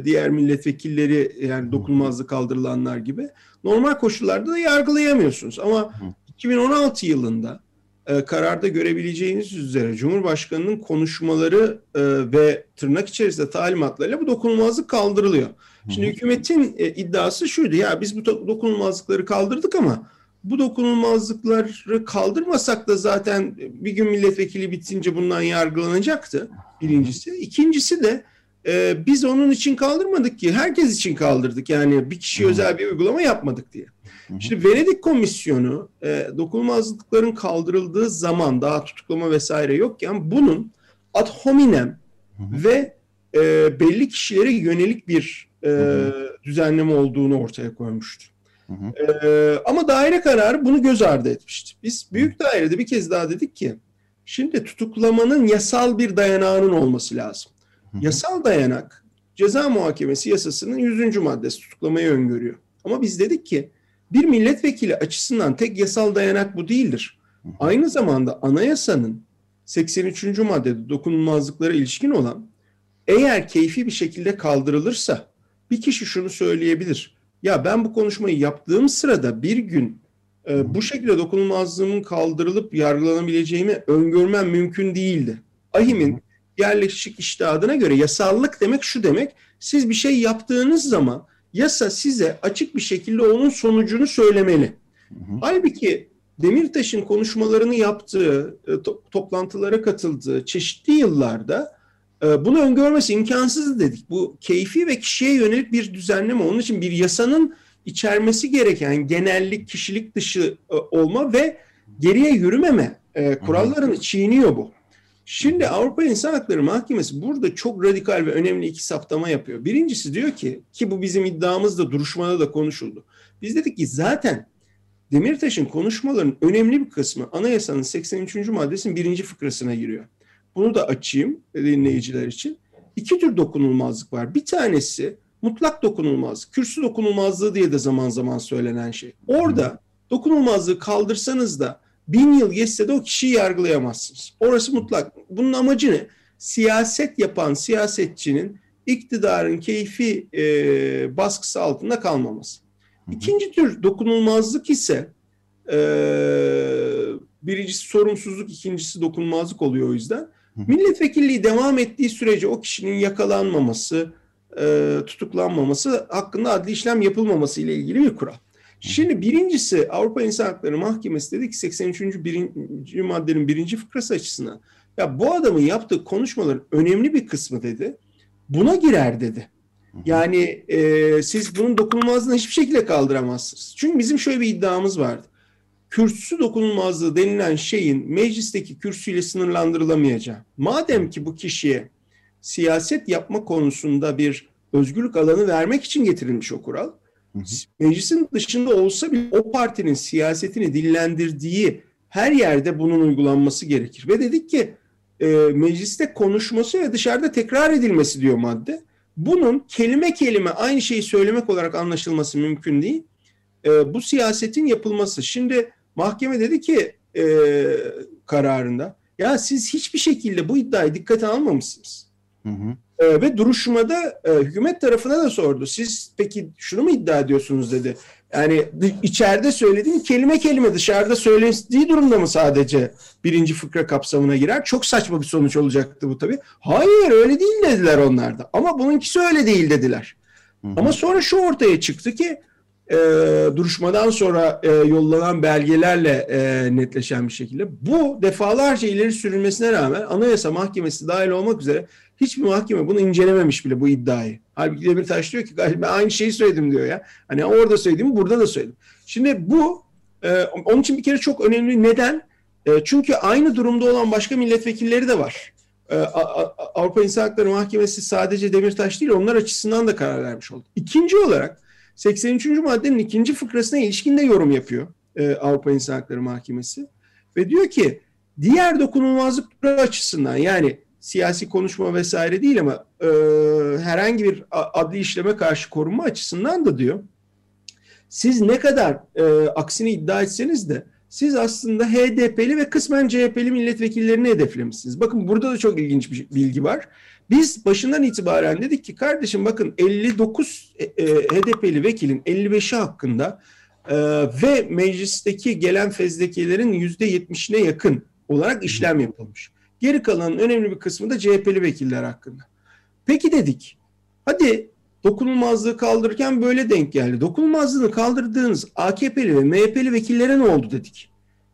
Speaker 4: diğer milletvekilleri yani dokunulmazlık kaldırılanlar gibi normal koşullarda da yargılayamıyorsunuz. Ama hı. 2016 yılında e, kararda görebileceğiniz üzere Cumhurbaşkanı'nın konuşmaları e, ve tırnak içerisinde talimatlarıyla bu dokunulmazlık kaldırılıyor. Şimdi hükümetin e, iddiası şuydu ya biz bu dokunulmazlıkları kaldırdık ama bu dokunulmazlıkları kaldırmasak da zaten bir gün milletvekili bitince bundan yargılanacaktı birincisi. İkincisi de e, biz onun için kaldırmadık ki herkes için kaldırdık yani bir kişi özel bir uygulama yapmadık diye. Şimdi Venedik Komisyonu e, dokunulmazlıkların kaldırıldığı zaman daha tutuklama vesaire yokken bunun ad hominem ve e, belli kişilere yönelik bir e, düzenleme olduğunu ortaya koymuştu. E, ama daire kararı bunu göz ardı etmişti. Biz büyük dairede bir kez daha dedik ki şimdi tutuklamanın yasal bir dayanağının olması lazım. Yasal dayanak ceza muhakemesi yasasının 100. maddesi tutuklamayı öngörüyor. Ama biz dedik ki bir milletvekili açısından tek yasal dayanak bu değildir. Aynı zamanda anayasanın 83. maddede dokunulmazlıklara ilişkin olan eğer keyfi bir şekilde kaldırılırsa bir kişi şunu söyleyebilir. Ya ben bu konuşmayı yaptığım sırada bir gün e, bu şekilde dokunulmazlığımın kaldırılıp yargılanabileceğimi öngörmem mümkün değildi. Ahim'in yerleşik iştihadına göre yasallık demek şu demek. Siz bir şey yaptığınız zaman yasa size açık bir şekilde onun sonucunu söylemeli. Hı hı. Halbuki Demirtaş'ın konuşmalarını yaptığı, e, to toplantılara katıldığı çeşitli yıllarda bunu öngörmesi imkansız dedik. Bu keyfi ve kişiye yönelik bir düzenleme. Onun için bir yasanın içermesi gereken genellik, kişilik dışı e, olma ve geriye yürümeme kurallarını çiğniyor bu. Şimdi Avrupa İnsan Hakları Mahkemesi burada çok radikal ve önemli iki saptama yapıyor. Birincisi diyor ki ki bu bizim iddiamızda duruşmada da konuşuldu. Biz dedik ki zaten Demirtaş'ın konuşmalarının önemli bir kısmı anayasanın 83. maddesinin birinci fıkrasına giriyor. Bunu da açayım dinleyiciler için. İki tür dokunulmazlık var. Bir tanesi mutlak dokunulmazlık, kürsü dokunulmazlığı diye de zaman zaman söylenen şey. Orada dokunulmazlığı kaldırsanız da bin yıl geçse de o kişiyi yargılayamazsınız. Orası mutlak. Bunun amacı ne? Siyaset yapan siyasetçinin iktidarın keyfi e, baskısı altında kalmaması. İkinci tür dokunulmazlık ise e, birincisi sorumsuzluk, ikincisi dokunulmazlık oluyor o yüzden. Milletvekilliği devam ettiği sürece o kişinin yakalanmaması, e, tutuklanmaması, hakkında adli işlem yapılmaması ile ilgili bir kural. Şimdi birincisi Avrupa İnsan Hakları Mahkemesi dedi ki 83. Birinci maddenin birinci fıkrası açısından ya bu adamın yaptığı konuşmaların önemli bir kısmı dedi buna girer dedi. Yani e, siz bunun dokunulmazlığını hiçbir şekilde kaldıramazsınız. Çünkü bizim şöyle bir iddiamız vardı. Kürsü dokunulmazlığı denilen şeyin meclisteki kürsüyle sınırlandırılamayacağı. Madem ki bu kişiye siyaset yapma konusunda bir özgürlük alanı vermek için getirilmiş o kural meclisin dışında olsa bile o partinin siyasetini dillendirdiği her yerde bunun uygulanması gerekir. Ve dedik ki e, mecliste konuşması ve dışarıda tekrar edilmesi diyor madde. Bunun kelime kelime aynı şeyi söylemek olarak anlaşılması mümkün değil. E, bu siyasetin yapılması. Şimdi mahkeme dedi ki e, kararında ya siz hiçbir şekilde bu iddiayı dikkate almamışsınız. Hı hı. E, ve duruşmada e, hükümet tarafına da sordu. Siz peki şunu mu iddia ediyorsunuz dedi. Yani içeride söylediğin kelime kelime dışarıda söylediği durumda mı sadece birinci fıkra kapsamına girer? Çok saçma bir sonuç olacaktı bu tabii. Hayır öyle değil dediler onlar da. Ama bununkisi öyle değil dediler. Hı hı. Ama sonra şu ortaya çıktı ki e, duruşmadan sonra e, yollanan belgelerle e, netleşen bir şekilde bu defalarca ileri sürülmesine rağmen Anayasa Mahkemesi dahil olmak üzere hiçbir mahkeme bunu incelememiş bile bu iddiayı. Halbuki Demirtaş diyor ki ben aynı şeyi söyledim diyor ya. Hani orada söyledim burada da söyledim. Şimdi bu e, onun için bir kere çok önemli. Neden? E, çünkü aynı durumda olan başka milletvekilleri de var. E, Avrupa İnsan Hakları Mahkemesi sadece Demirtaş değil onlar açısından da karar vermiş oldu. İkinci olarak 83. maddenin ikinci fıkrasına ilişkin de yorum yapıyor e, Avrupa İnsan Hakları Mahkemesi. Ve diyor ki diğer dokunulmazlık açısından yani siyasi konuşma vesaire değil ama e, herhangi bir adli işleme karşı korunma açısından da diyor. Siz ne kadar e, aksini iddia etseniz de siz aslında HDP'li ve kısmen CHP'li milletvekillerini hedeflemişsiniz. Bakın burada da çok ilginç bir bilgi var. Biz başından itibaren dedik ki kardeşim bakın 59 e, e, HDP'li vekilin 55'i hakkında e, ve meclisteki gelen fezlekilerin %70'ine yakın olarak işlem yapılmış. Geri kalanın önemli bir kısmı da CHP'li vekiller hakkında. Peki dedik. Hadi dokunulmazlığı kaldırırken böyle denk geldi. Dokunulmazlığını kaldırdığınız AKP'li ve MHP'li vekillere ne oldu dedik.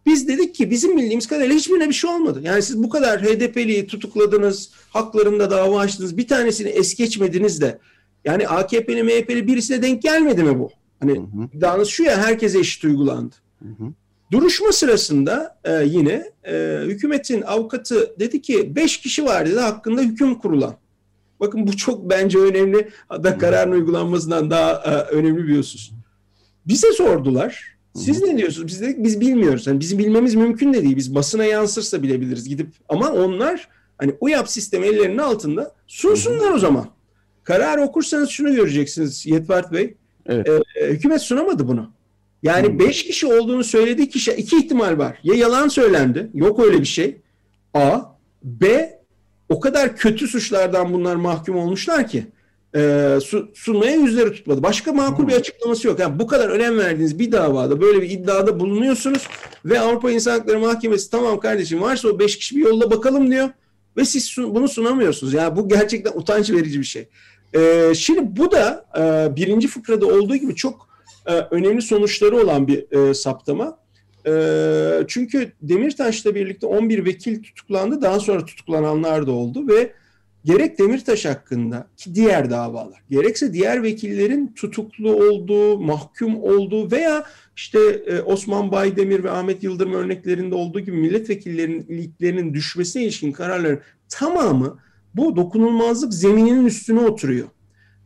Speaker 4: Biz dedik ki bizim bildiğimiz kadarıyla hiçbirine bir şey olmadı. Yani siz bu kadar HDP'liyi tutukladınız, haklarında dava açtınız, bir tanesini es geçmediniz de yani AKP'li, MHP'li birisine denk gelmedi mi bu? Hani iddianız şu ya herkese eşit uygulandı. Hı hı. Duruşma sırasında e, yine e, hükümetin avukatı dedi ki beş kişi var dedi hakkında hüküm kurulan. Bakın bu çok bence önemli. Hatta kararın uygulanmasından daha e, önemli bir husus. Bize sordular. Siz ne diyorsunuz? Biz dedik biz bilmiyoruz. Yani bizim bilmemiz mümkün de değil. Biz basına yansırsa bilebiliriz gidip. Ama onlar hani UYAP sistemi ellerinin altında sunsunlar o zaman. Karar okursanız şunu göreceksiniz Yetvart Bey. Evet. E, hükümet sunamadı bunu. Yani hmm. beş kişi olduğunu söylediği kişi iki ihtimal var. Ya yalan söylendi. Yok öyle bir şey. A. B. O kadar kötü suçlardan bunlar mahkum olmuşlar ki e, sunmaya yüzleri tutmadı. Başka makul bir açıklaması yok. Yani bu kadar önem verdiğiniz bir davada böyle bir iddiada bulunuyorsunuz ve Avrupa İnsan Hakları Mahkemesi tamam kardeşim varsa o beş kişi bir yolla bakalım diyor ve siz sun, bunu sunamıyorsunuz. Yani bu gerçekten utanç verici bir şey. E, şimdi bu da e, birinci fıkrada olduğu gibi çok e, önemli sonuçları olan bir e, saptama. E, çünkü Demirtaş'la birlikte 11 vekil tutuklandı. Daha sonra tutuklananlar da oldu ve gerek Demirtaş hakkında ki diğer davalar, gerekse diğer vekillerin tutuklu olduğu, mahkum olduğu veya işte e, Osman Baydemir ve Ahmet Yıldırım örneklerinde olduğu gibi milletvekillerinin düşmesine ilişkin kararların tamamı bu dokunulmazlık zemininin üstüne oturuyor.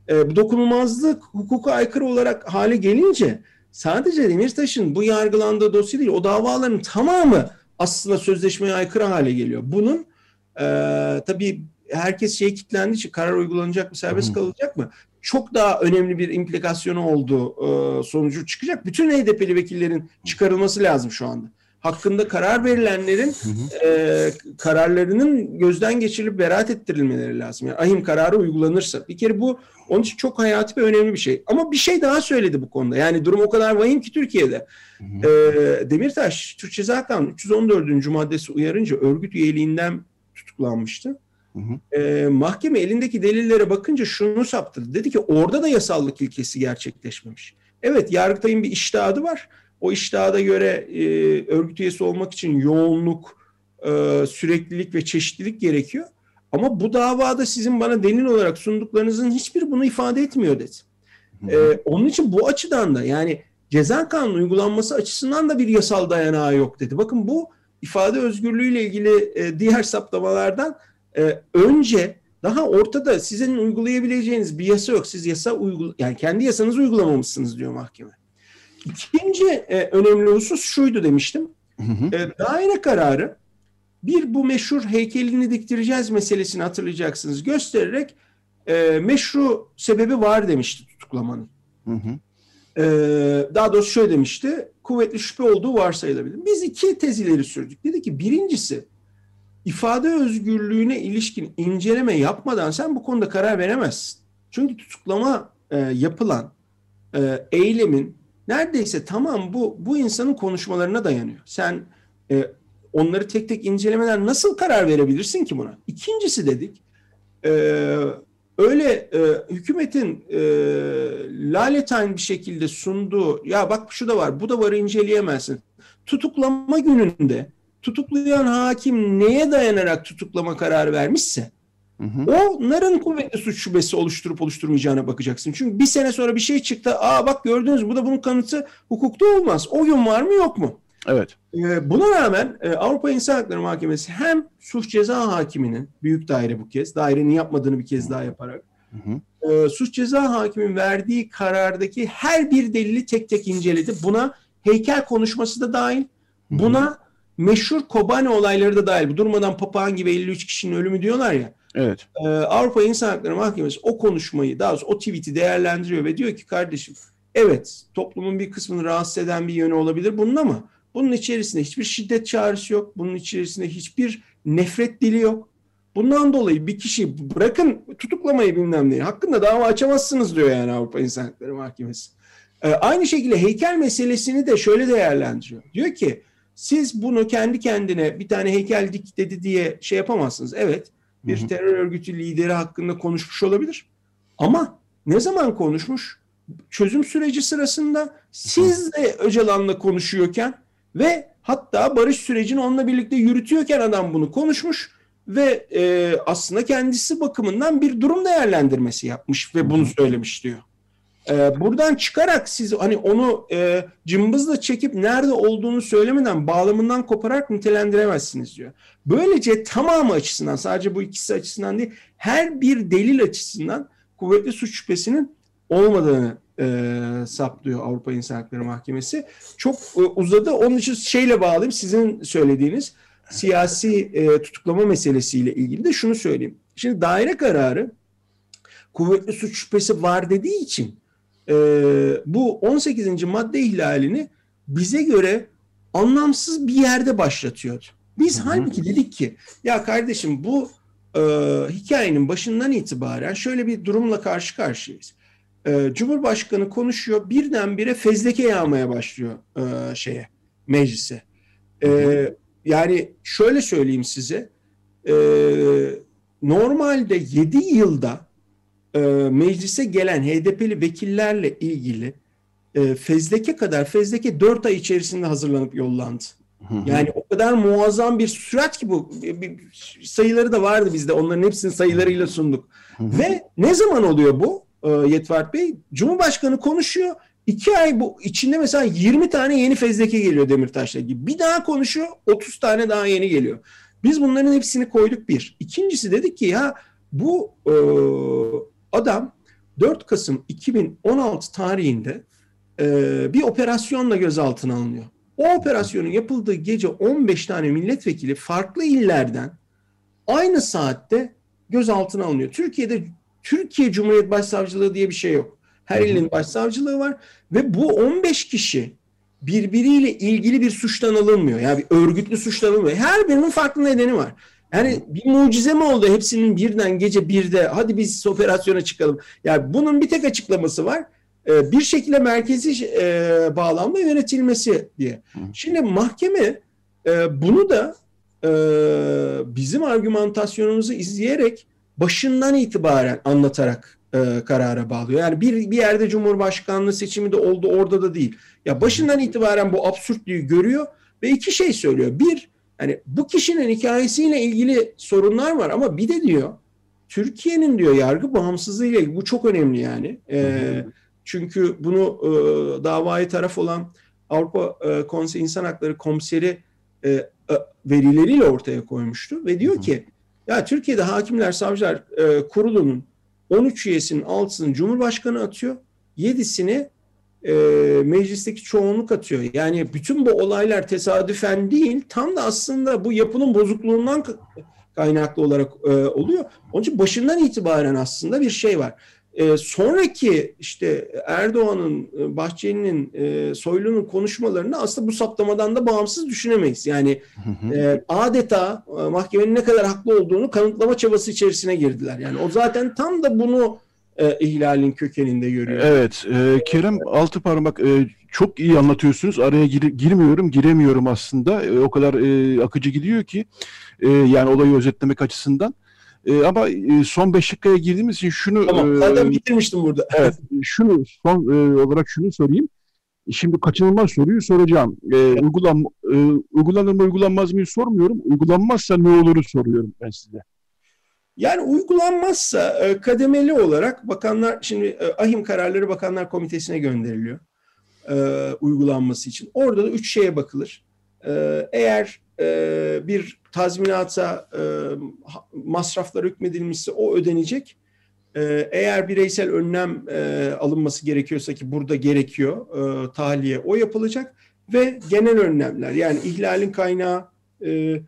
Speaker 4: E, bu dokunulmazlık hukuka aykırı olarak hale gelince sadece Demirtaş'ın bu yargılandığı dosya değil o davaların tamamı aslında sözleşmeye aykırı hale geliyor. Bunun e, tabii herkes şey kitlendiği için karar uygulanacak mı serbest kalacak mı? Çok daha önemli bir implikasyonu olduğu e, sonucu çıkacak. Bütün HDP'li vekillerin çıkarılması lazım şu anda hakkında karar verilenlerin. E, kararlarının gözden geçirilip beraat ettirilmeleri lazım. Yani ahim kararı uygulanırsa. Bir kere bu onun için çok hayati ve önemli bir şey. Ama bir şey daha söyledi bu konuda. Yani durum o kadar vahim ki Türkiye'de. E, Demirtaş, Türk Ceza Kanunu 314. maddesi uyarınca örgüt üyeliğinden tutuklanmıştı. Hı hı. E, mahkeme elindeki delillere bakınca şunu saptırdı. Dedi ki orada da yasallık ilkesi gerçekleşmemiş. Evet Yargıtay'ın bir iştihadı var o iştahda göre e, örgüt üyesi olmak için yoğunluk, e, süreklilik ve çeşitlilik gerekiyor. Ama bu davada sizin bana delil olarak sunduklarınızın hiçbir bunu ifade etmiyor dedi. E, onun için bu açıdan da yani ceza kanunu uygulanması açısından da bir yasal dayanağı yok dedi. Bakın bu ifade özgürlüğüyle ilgili e, diğer saptamalardan e, önce daha ortada sizin uygulayabileceğiniz bir yasa yok. Siz yasa uygul yani kendi yasanızı uygulamamışsınız diyor mahkeme. İkinci e, önemli husus şuydu demiştim. Hı hı. E, daire kararı bir bu meşhur heykelini diktireceğiz meselesini hatırlayacaksınız göstererek e, meşru sebebi var demişti tutuklamanın. Hı hı. E, daha doğrusu şöyle demişti kuvvetli şüphe olduğu varsayılabilir. Biz iki tezileri sürdük. Dedi ki birincisi ifade özgürlüğüne ilişkin inceleme yapmadan sen bu konuda karar veremezsin. Çünkü tutuklama e, yapılan e, eylemin neredeyse tamam bu bu insanın konuşmalarına dayanıyor. Sen e, onları tek tek incelemeden nasıl karar verebilirsin ki buna? İkincisi dedik e, öyle e, hükümetin e, laletan bir şekilde sunduğu ya bak şu da var bu da var inceleyemezsin. Tutuklama gününde tutuklayan hakim neye dayanarak tutuklama kararı vermişse Hı hı. Onların kuvvetli suç şubesi oluşturup oluşturmayacağına bakacaksın. Çünkü bir sene sonra bir şey çıktı. Aa bak gördünüz bu da bunun kanıtı hukukta olmaz. O gün var mı yok mu?
Speaker 2: Evet.
Speaker 4: Ee, buna rağmen e, Avrupa İnsan Hakları Mahkemesi hem suç ceza hakiminin büyük daire bu kez dairenin yapmadığını bir kez daha yaparak hı hı. E, suç ceza hakimin verdiği karardaki her bir delili tek tek inceledi. Buna heykel konuşması da dahil. Buna hı hı. Meşhur Kobane olayları da dahil. Bu durmadan papağan gibi 53 kişinin ölümü diyorlar ya.
Speaker 2: Evet.
Speaker 4: Ee, Avrupa İnsan Hakları Mahkemesi o konuşmayı daha doğrusu o tweet'i değerlendiriyor ve diyor ki kardeşim evet toplumun bir kısmını rahatsız eden bir yönü olabilir bunun ama bunun içerisinde hiçbir şiddet çağrısı yok. Bunun içerisinde hiçbir nefret dili yok. Bundan dolayı bir kişi bırakın tutuklamayı bilmem neyi hakkında dava açamazsınız diyor yani Avrupa İnsan Hakları Mahkemesi. Ee, aynı şekilde heykel meselesini de şöyle değerlendiriyor. Diyor ki siz bunu kendi kendine bir tane heykel dik dedi diye şey yapamazsınız. Evet bir hı hı. terör örgütü lideri hakkında konuşmuş olabilir. Ama ne zaman konuşmuş? Çözüm süreci sırasında siz de Öcalan'la konuşuyorken ve hatta barış sürecini onunla birlikte yürütüyorken adam bunu konuşmuş ve e, aslında kendisi bakımından bir durum değerlendirmesi yapmış ve bunu söylemiş diyor. E, buradan çıkarak siz hani onu e, cımbızla çekip nerede olduğunu söylemeden bağlamından kopararak nitelendiremezsiniz diyor. Böylece tamamı açısından sadece bu ikisi açısından değil her bir delil açısından kuvvetli suç şüphesinin olmadığını e, saplıyor Avrupa İnsan Hakları Mahkemesi. Çok e, uzadı. Onun için şeyle bağlayayım sizin söylediğiniz siyasi e, tutuklama meselesiyle ilgili de şunu söyleyeyim. Şimdi daire kararı kuvvetli suç şüphesi var dediği için e, bu 18. madde ihlalini bize göre anlamsız bir yerde başlatıyordu. Biz halbuki dedik ki ya kardeşim bu e, hikayenin başından itibaren şöyle bir durumla karşı karşıyayız. E, Cumhurbaşkanı konuşuyor birdenbire fezleke yağmaya başlıyor e, şeye meclise. E, yani şöyle söyleyeyim size e, normalde 7 yılda e, meclise gelen HDP'li vekillerle ilgili e, fezleke kadar fezleke 4 ay içerisinde hazırlanıp yollandı. Yani o kadar muazzam bir sürat ki bu. Sayıları da vardı bizde. Onların hepsini sayılarıyla sunduk. Ve ne zaman oluyor bu e, Yetvart Bey? Cumhurbaşkanı konuşuyor. İki ay bu içinde mesela 20 tane yeni fezleke geliyor Demirtaş'la gibi. Bir daha konuşuyor 30 tane daha yeni geliyor. Biz bunların hepsini koyduk bir. İkincisi dedik ki ya bu e, adam 4 Kasım 2016 tarihinde e, bir operasyonla gözaltına alınıyor. O operasyonun yapıldığı gece 15 tane milletvekili farklı illerden aynı saatte gözaltına alınıyor. Türkiye'de Türkiye Cumhuriyet Başsavcılığı diye bir şey yok. Her ilin başsavcılığı var ve bu 15 kişi birbiriyle ilgili bir suçtan alınmıyor. Yani bir örgütlü suçtan alınmıyor. Her birinin farklı nedeni var. Yani bir mucize mi oldu hepsinin birden gece birde hadi biz operasyona çıkalım. Yani bunun bir tek açıklaması var. Ee, bir şekilde merkezi e, bağlamda yönetilmesi diye. Şimdi mahkeme e, bunu da e, bizim argümantasyonumuzu izleyerek başından itibaren anlatarak karara bağlıyor. Yani bir, bir yerde Cumhurbaşkanlığı seçimi de oldu orada da değil. Ya başından itibaren bu absürtlüğü görüyor ve iki şey söylüyor. Bir, yani bu kişinin hikayesiyle ilgili sorunlar var ama bir de diyor Türkiye'nin diyor yargı bağımsızlığıyla ilgili bu çok önemli yani. Ee, çünkü bunu e, davaya taraf olan Avrupa e, Konseyi İnsan Hakları Komiseri e, e, verileriyle ortaya koymuştu ve diyor ki ya Türkiye'de Hakimler Savcılar e, Kurulu'nun 13 üyesinin 6'sını Cumhurbaşkanı atıyor, 7'sini e, meclisteki çoğunluk atıyor. Yani bütün bu olaylar tesadüfen değil, tam da aslında bu yapının bozukluğundan kaynaklı olarak e, oluyor. Onun için başından itibaren aslında bir şey var. E, sonraki işte Erdoğan'ın, e, Bahçeli'nin, e, Soylu'nun konuşmalarını aslında bu saptamadan da bağımsız düşünemeyiz. Yani e, adeta e, mahkemenin ne kadar haklı olduğunu kanıtlama çabası içerisine girdiler. Yani o zaten tam da bunu e, ihlalin kökeninde görüyorum.
Speaker 2: Evet, e, Kerem Altıparmak e, çok iyi anlatıyorsunuz. Araya gir, girmiyorum, giremiyorum aslında. E, o kadar e, akıcı gidiyor ki e, yani olayı özetlemek açısından. E, ama e, son beş dakikaya girdiğimiz için şunu...
Speaker 4: Tamam,
Speaker 2: e,
Speaker 4: zaten bitirmiştim burada. [laughs]
Speaker 2: Evet, şunu son e, olarak şunu sorayım. Şimdi kaçınılmaz soruyu soracağım. E, uygulan, e, uygulanır mı uygulanmaz mı sormuyorum. Uygulanmazsa ne oluru soruyorum ben size.
Speaker 4: Yani uygulanmazsa e, kademeli olarak bakanlar şimdi e, ahim kararları bakanlar komitesine gönderiliyor e, uygulanması için. Orada da üç şeye bakılır. Eğer bir tazminata masraflar hükmedilmişse o ödenecek. Eğer bireysel önlem alınması gerekiyorsa ki burada gerekiyor tahliye o yapılacak ve genel önlemler yani ihlalin kaynağı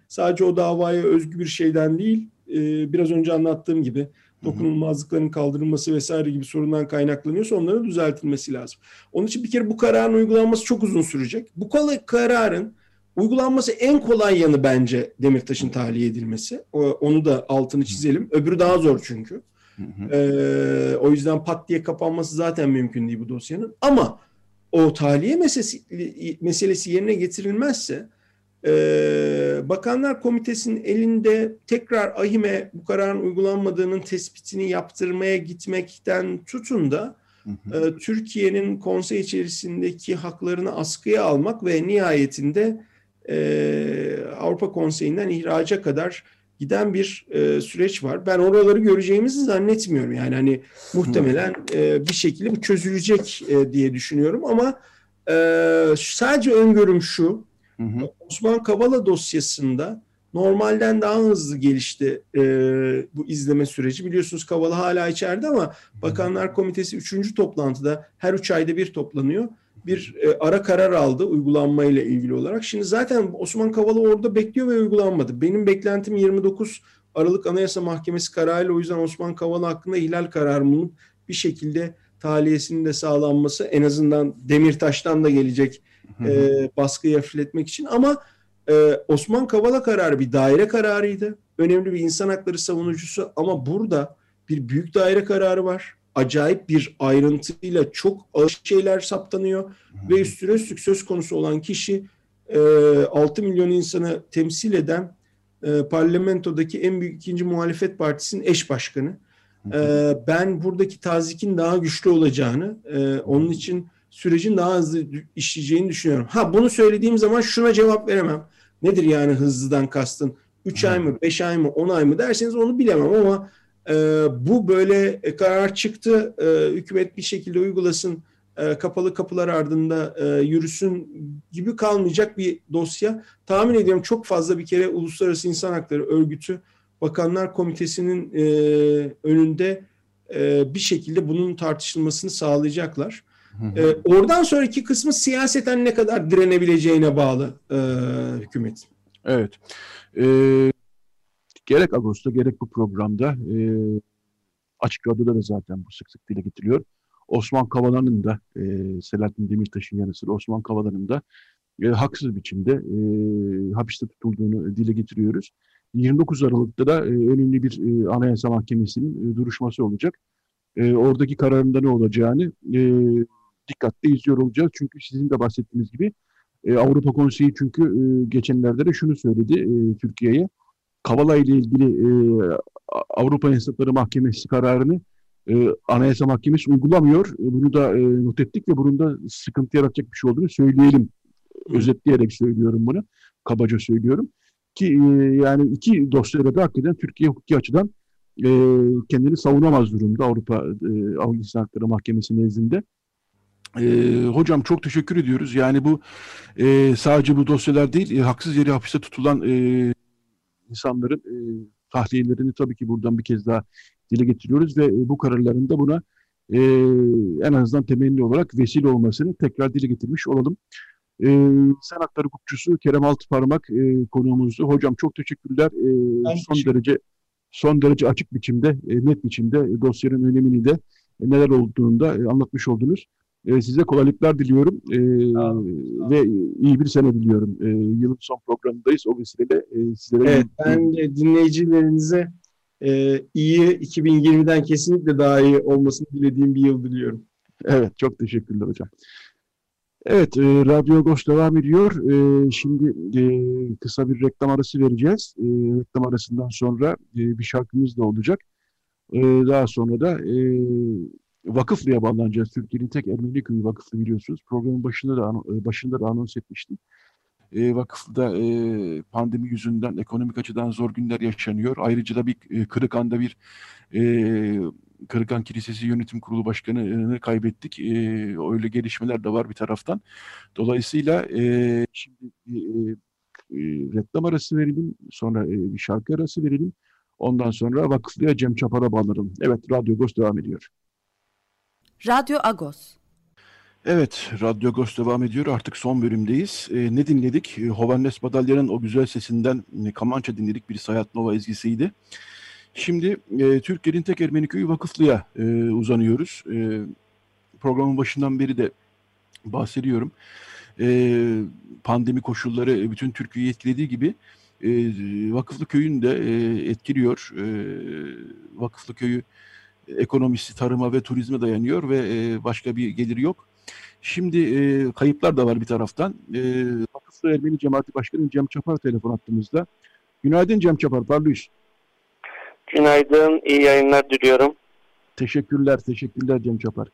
Speaker 4: sadece o davaya özgü bir şeyden değil e, biraz önce anlattığım gibi dokunulmazlıkların kaldırılması vesaire gibi sorundan kaynaklanıyorsa onların düzeltilmesi lazım. Onun için bir kere bu kararın uygulanması çok uzun sürecek. Bu kararın uygulanması en kolay yanı bence Demirtaş'ın tahliye edilmesi. Onu da altını çizelim. Öbürü daha zor çünkü. Ee, o yüzden pat diye kapanması zaten mümkün değil bu dosyanın. Ama o tahliye meselesi, meselesi yerine getirilmezse ee, Bakanlar Komitesi'nin elinde tekrar ahime bu kararın uygulanmadığının tespitini yaptırmaya gitmekten tutun da e, Türkiye'nin konsey içerisindeki haklarını askıya almak ve nihayetinde e, Avrupa Konseyi'nden ihraca kadar giden bir e, süreç var. Ben oraları göreceğimizi zannetmiyorum. Yani hani muhtemelen e, bir şekilde bu çözülecek e, diye düşünüyorum ama e, sadece öngörüm şu Hı hı. Osman Kavala dosyasında normalden daha hızlı gelişti e, bu izleme süreci. Biliyorsunuz Kavala hala içeride ama Bakanlar Komitesi 3. toplantıda her 3 ayda bir toplanıyor. Bir e, ara karar aldı uygulanmayla ilgili olarak. Şimdi zaten Osman Kavala orada bekliyor ve uygulanmadı. Benim beklentim 29 Aralık Anayasa Mahkemesi kararıyla o yüzden Osman Kavala hakkında ihlal kararının bir şekilde taliyesinin de sağlanması en azından Demirtaş'tan da gelecek e, baskıyı hafifletmek için. Ama e, Osman Kavala kararı bir daire kararıydı. Önemli bir insan hakları savunucusu. Ama burada bir büyük daire kararı var. Acayip bir ayrıntıyla çok ağır şeyler saptanıyor. Hı ve üstüne üstlük söz konusu olan kişi e, 6 milyon insanı temsil eden e, parlamentodaki en büyük ikinci muhalefet partisinin eş başkanı. E, ben buradaki tazikin daha güçlü olacağını, onun için sürecin daha hızlı işleyeceğini düşünüyorum. Ha bunu söylediğim zaman şuna cevap veremem. Nedir yani hızlıdan kastın? 3 ay mı, 5 ay mı, 10 ay mı derseniz onu bilemem ama e, bu böyle e, karar çıktı. E, hükümet bir şekilde uygulasın, e, kapalı kapılar ardında e, yürüsün gibi kalmayacak bir dosya. Tahmin ediyorum çok fazla bir kere Uluslararası İnsan Hakları Örgütü Bakanlar Komitesi'nin e, önünde e, bir şekilde bunun tartışılmasını sağlayacaklar. E, oradan sonraki kısmı siyaseten ne kadar direnebileceğine bağlı e, hükümet.
Speaker 2: Evet. E, gerek Ağustos'ta gerek bu programda e, açık radyoda da zaten bu sık sık dile getiriyor. Osman Kavala'nın da e, Selahattin Demirtaş'ın yanı sıra Osman Kavala'nın da e, haksız biçimde e, hapiste tutulduğunu dile getiriyoruz. 29 Aralık'ta da e, önemli bir e, Anayasa Mahkemesi'nin e, duruşması olacak. E, oradaki kararında ne olacağını e, dikkatle izliyor olacağız. Çünkü sizin de bahsettiğiniz gibi e, Avrupa Konseyi çünkü e, geçenlerde de şunu söyledi e, Türkiye'ye. Kavala ile ilgili e, Avrupa İnsanları Mahkemesi kararını e, Anayasa Mahkemesi uygulamıyor. E, bunu da e, not ettik ve bunun da sıkıntı yaratacak bir şey olduğunu söyleyelim. Özetleyerek söylüyorum bunu. Kabaca söylüyorum. Ki e, yani iki dosyada da hakikaten Türkiye hukuki açıdan e, kendini savunamaz durumda Avrupa e, Avrupa İnsan Hakları Mahkemesi nezdinde. E, hocam çok teşekkür ediyoruz. Yani bu e, sadece bu dosyalar değil, e, haksız yere hapiste tutulan e, insanların e, tahliyelerini tabii ki buradan bir kez daha dile getiriyoruz ve e, bu kararların da buna e, en azından temelli olarak vesile olmasını tekrar dile getirmiş olalım. E, Sen Hakları Hukukçusu Kerem Altıparmak e, konuğumuzdu. Hocam çok teşekkürler. E, son teşekkür. derece son derece açık biçimde, e, net biçimde e, dosyanın önemini de e, neler olduğunu da e, anlatmış oldunuz. E, size kolaylıklar diliyorum e, ve iyi bir sene diliyorum. E, yılın son programındayız. O vesileyle e, sizlere...
Speaker 4: Evet, ben de dinleyicilerinize e, iyi 2020'den kesinlikle daha iyi olmasını dilediğim bir yıl diliyorum.
Speaker 2: Evet, çok teşekkürler hocam. Evet, e, Radyo Agos devam ediyor. E, şimdi e, kısa bir reklam arası vereceğiz. E, reklam arasından sonra e, bir şarkımız da olacak. E, daha sonra da e, Vakıflı'ya bağlanacağız. Türkiye'nin tek Ermeni köyü Vakıflı biliyorsunuz. Programın başında da e, başında da anons etmiştim. E, Vakıflı'da e, pandemi yüzünden ekonomik açıdan zor günler yaşanıyor. Ayrıca da bir e, Kırıkan'da bir e, Kırıkan Kilisesi Yönetim Kurulu Başkanı'nı kaybettik. E, öyle gelişmeler de var bir taraftan. Dolayısıyla e, şimdi e, e, reklam arası verelim, sonra e, bir şarkı arası verelim. Ondan sonra Vakıflı'ya Cem Çapar'a bağlanalım. Evet, Radyo Agos devam ediyor.
Speaker 1: Radyo Agos.
Speaker 2: Evet, Radyo Agos devam ediyor. Artık son bölümdeyiz. E, ne dinledik? E, Hovannes Madalya'nın o güzel sesinden e, Kamança dinledik. Bir Sayat Nova ezgisiydi. Şimdi e, Türkiye'nin tek Ermeni köyü Vakıflı'ya e, uzanıyoruz. E, programın başından beri de bahsediyorum. E, pandemi koşulları bütün Türkiye'yi etkilediği gibi e, Vakıflı köyün de e, etkiliyor. E, Vakıflı köyü ekonomisi tarıma ve turizme dayanıyor ve e, başka bir gelir yok. Şimdi e, kayıplar da var bir taraftan. E, Vakıflı Ermeni Cemaati Başkanı Cem Çapar telefon attığımızda. Günaydın Cem Çapar, parlıyız.
Speaker 5: Günaydın, iyi yayınlar diliyorum.
Speaker 2: Teşekkürler, teşekkürler Cem Çapar.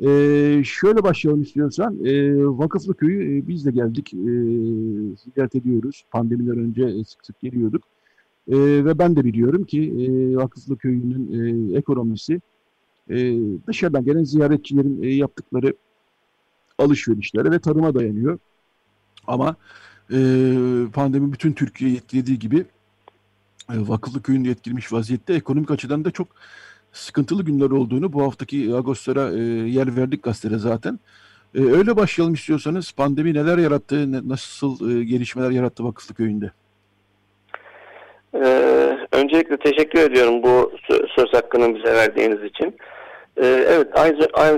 Speaker 2: Ee, şöyle başlayalım istiyorsan. Ee, Vakıflı Köyü e, biz de geldik. E, ziyaret ediyoruz. Pandemiden önce sık sık geliyorduk. E, ve ben de biliyorum ki e, Vakıflı Köyü'nün e, ekonomisi e, dışarıdan gelen ziyaretçilerin e, yaptıkları alışverişlere ve tarıma dayanıyor. Ama e, pandemi bütün Türkiye'yi etkilediği gibi e, Vakıflı Köyü'nün etkilemiş vaziyette ekonomik açıdan da çok sıkıntılı günler olduğunu bu haftaki Ağustos'a e, yer verdik gazetede zaten. E, öyle başlayalım istiyorsanız pandemi neler yarattı, nasıl e, gelişmeler yarattı Vakıflı Köyü'nde?
Speaker 5: Ee, öncelikle teşekkür ediyorum bu söz hakkını bize verdiğiniz için. Ee, evet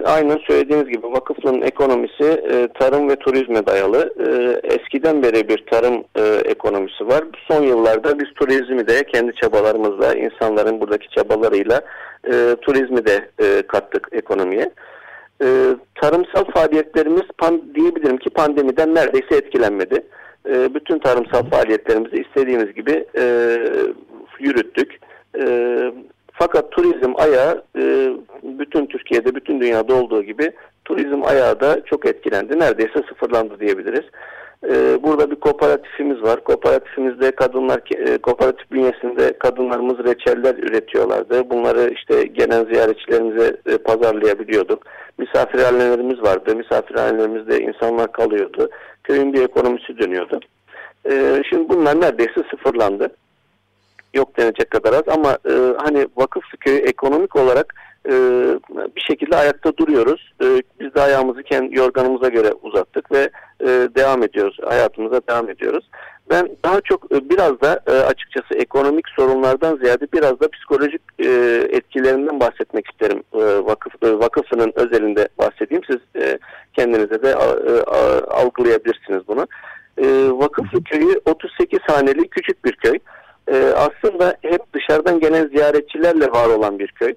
Speaker 5: aynen söylediğiniz gibi vakıflının ekonomisi e, tarım ve turizme dayalı. E, eskiden beri bir tarım e, ekonomisi var. Son yıllarda biz turizmi de kendi çabalarımızla, insanların buradaki çabalarıyla e, turizmi de e, kattık ekonomiye. E, tarımsal faaliyetlerimiz pan, diyebilirim ki pandemiden neredeyse etkilenmedi. E, bütün tarımsal faaliyetlerimizi istediğimiz gibi e, yürüttük. E, fakat turizm ayağı e, bütün Türkiye'de, bütün dünyada olduğu gibi turizm ayağı da çok etkilendi. Neredeyse sıfırlandı diyebiliriz. E, burada bir kooperatifimiz var. Kooperatifimizde kadınlar, e, kooperatif bünyesinde kadınlarımız reçeller üretiyorlardı. Bunları işte gelen ziyaretçilerimize e, pazarlayabiliyorduk. Misafirhanelerimiz vardı. Misafirhanelerimizde insanlar kalıyordu. Köyün bir ekonomisi dönüyordu. E, şimdi bunlar neredeyse sıfırlandı yok denecek kadar az ama e, hani vakıf köyü ekonomik olarak e, bir şekilde ayakta duruyoruz. E, biz de ayağımızı kendi yorganımıza göre uzattık ve e, devam ediyoruz. Hayatımıza devam ediyoruz. Ben daha çok e, biraz da e, açıkçası ekonomik sorunlardan ziyade biraz da psikolojik e, etkilerinden bahsetmek isterim. E, vakıf e, vakıfının özelinde bahsedeyim. Siz e, kendinize de e, algılayabilirsiniz bunu. E, Vakıflı köyü 38 haneli küçük bir köy e, aslında hep dışarıdan gelen ziyaretçilerle var olan bir köy. E,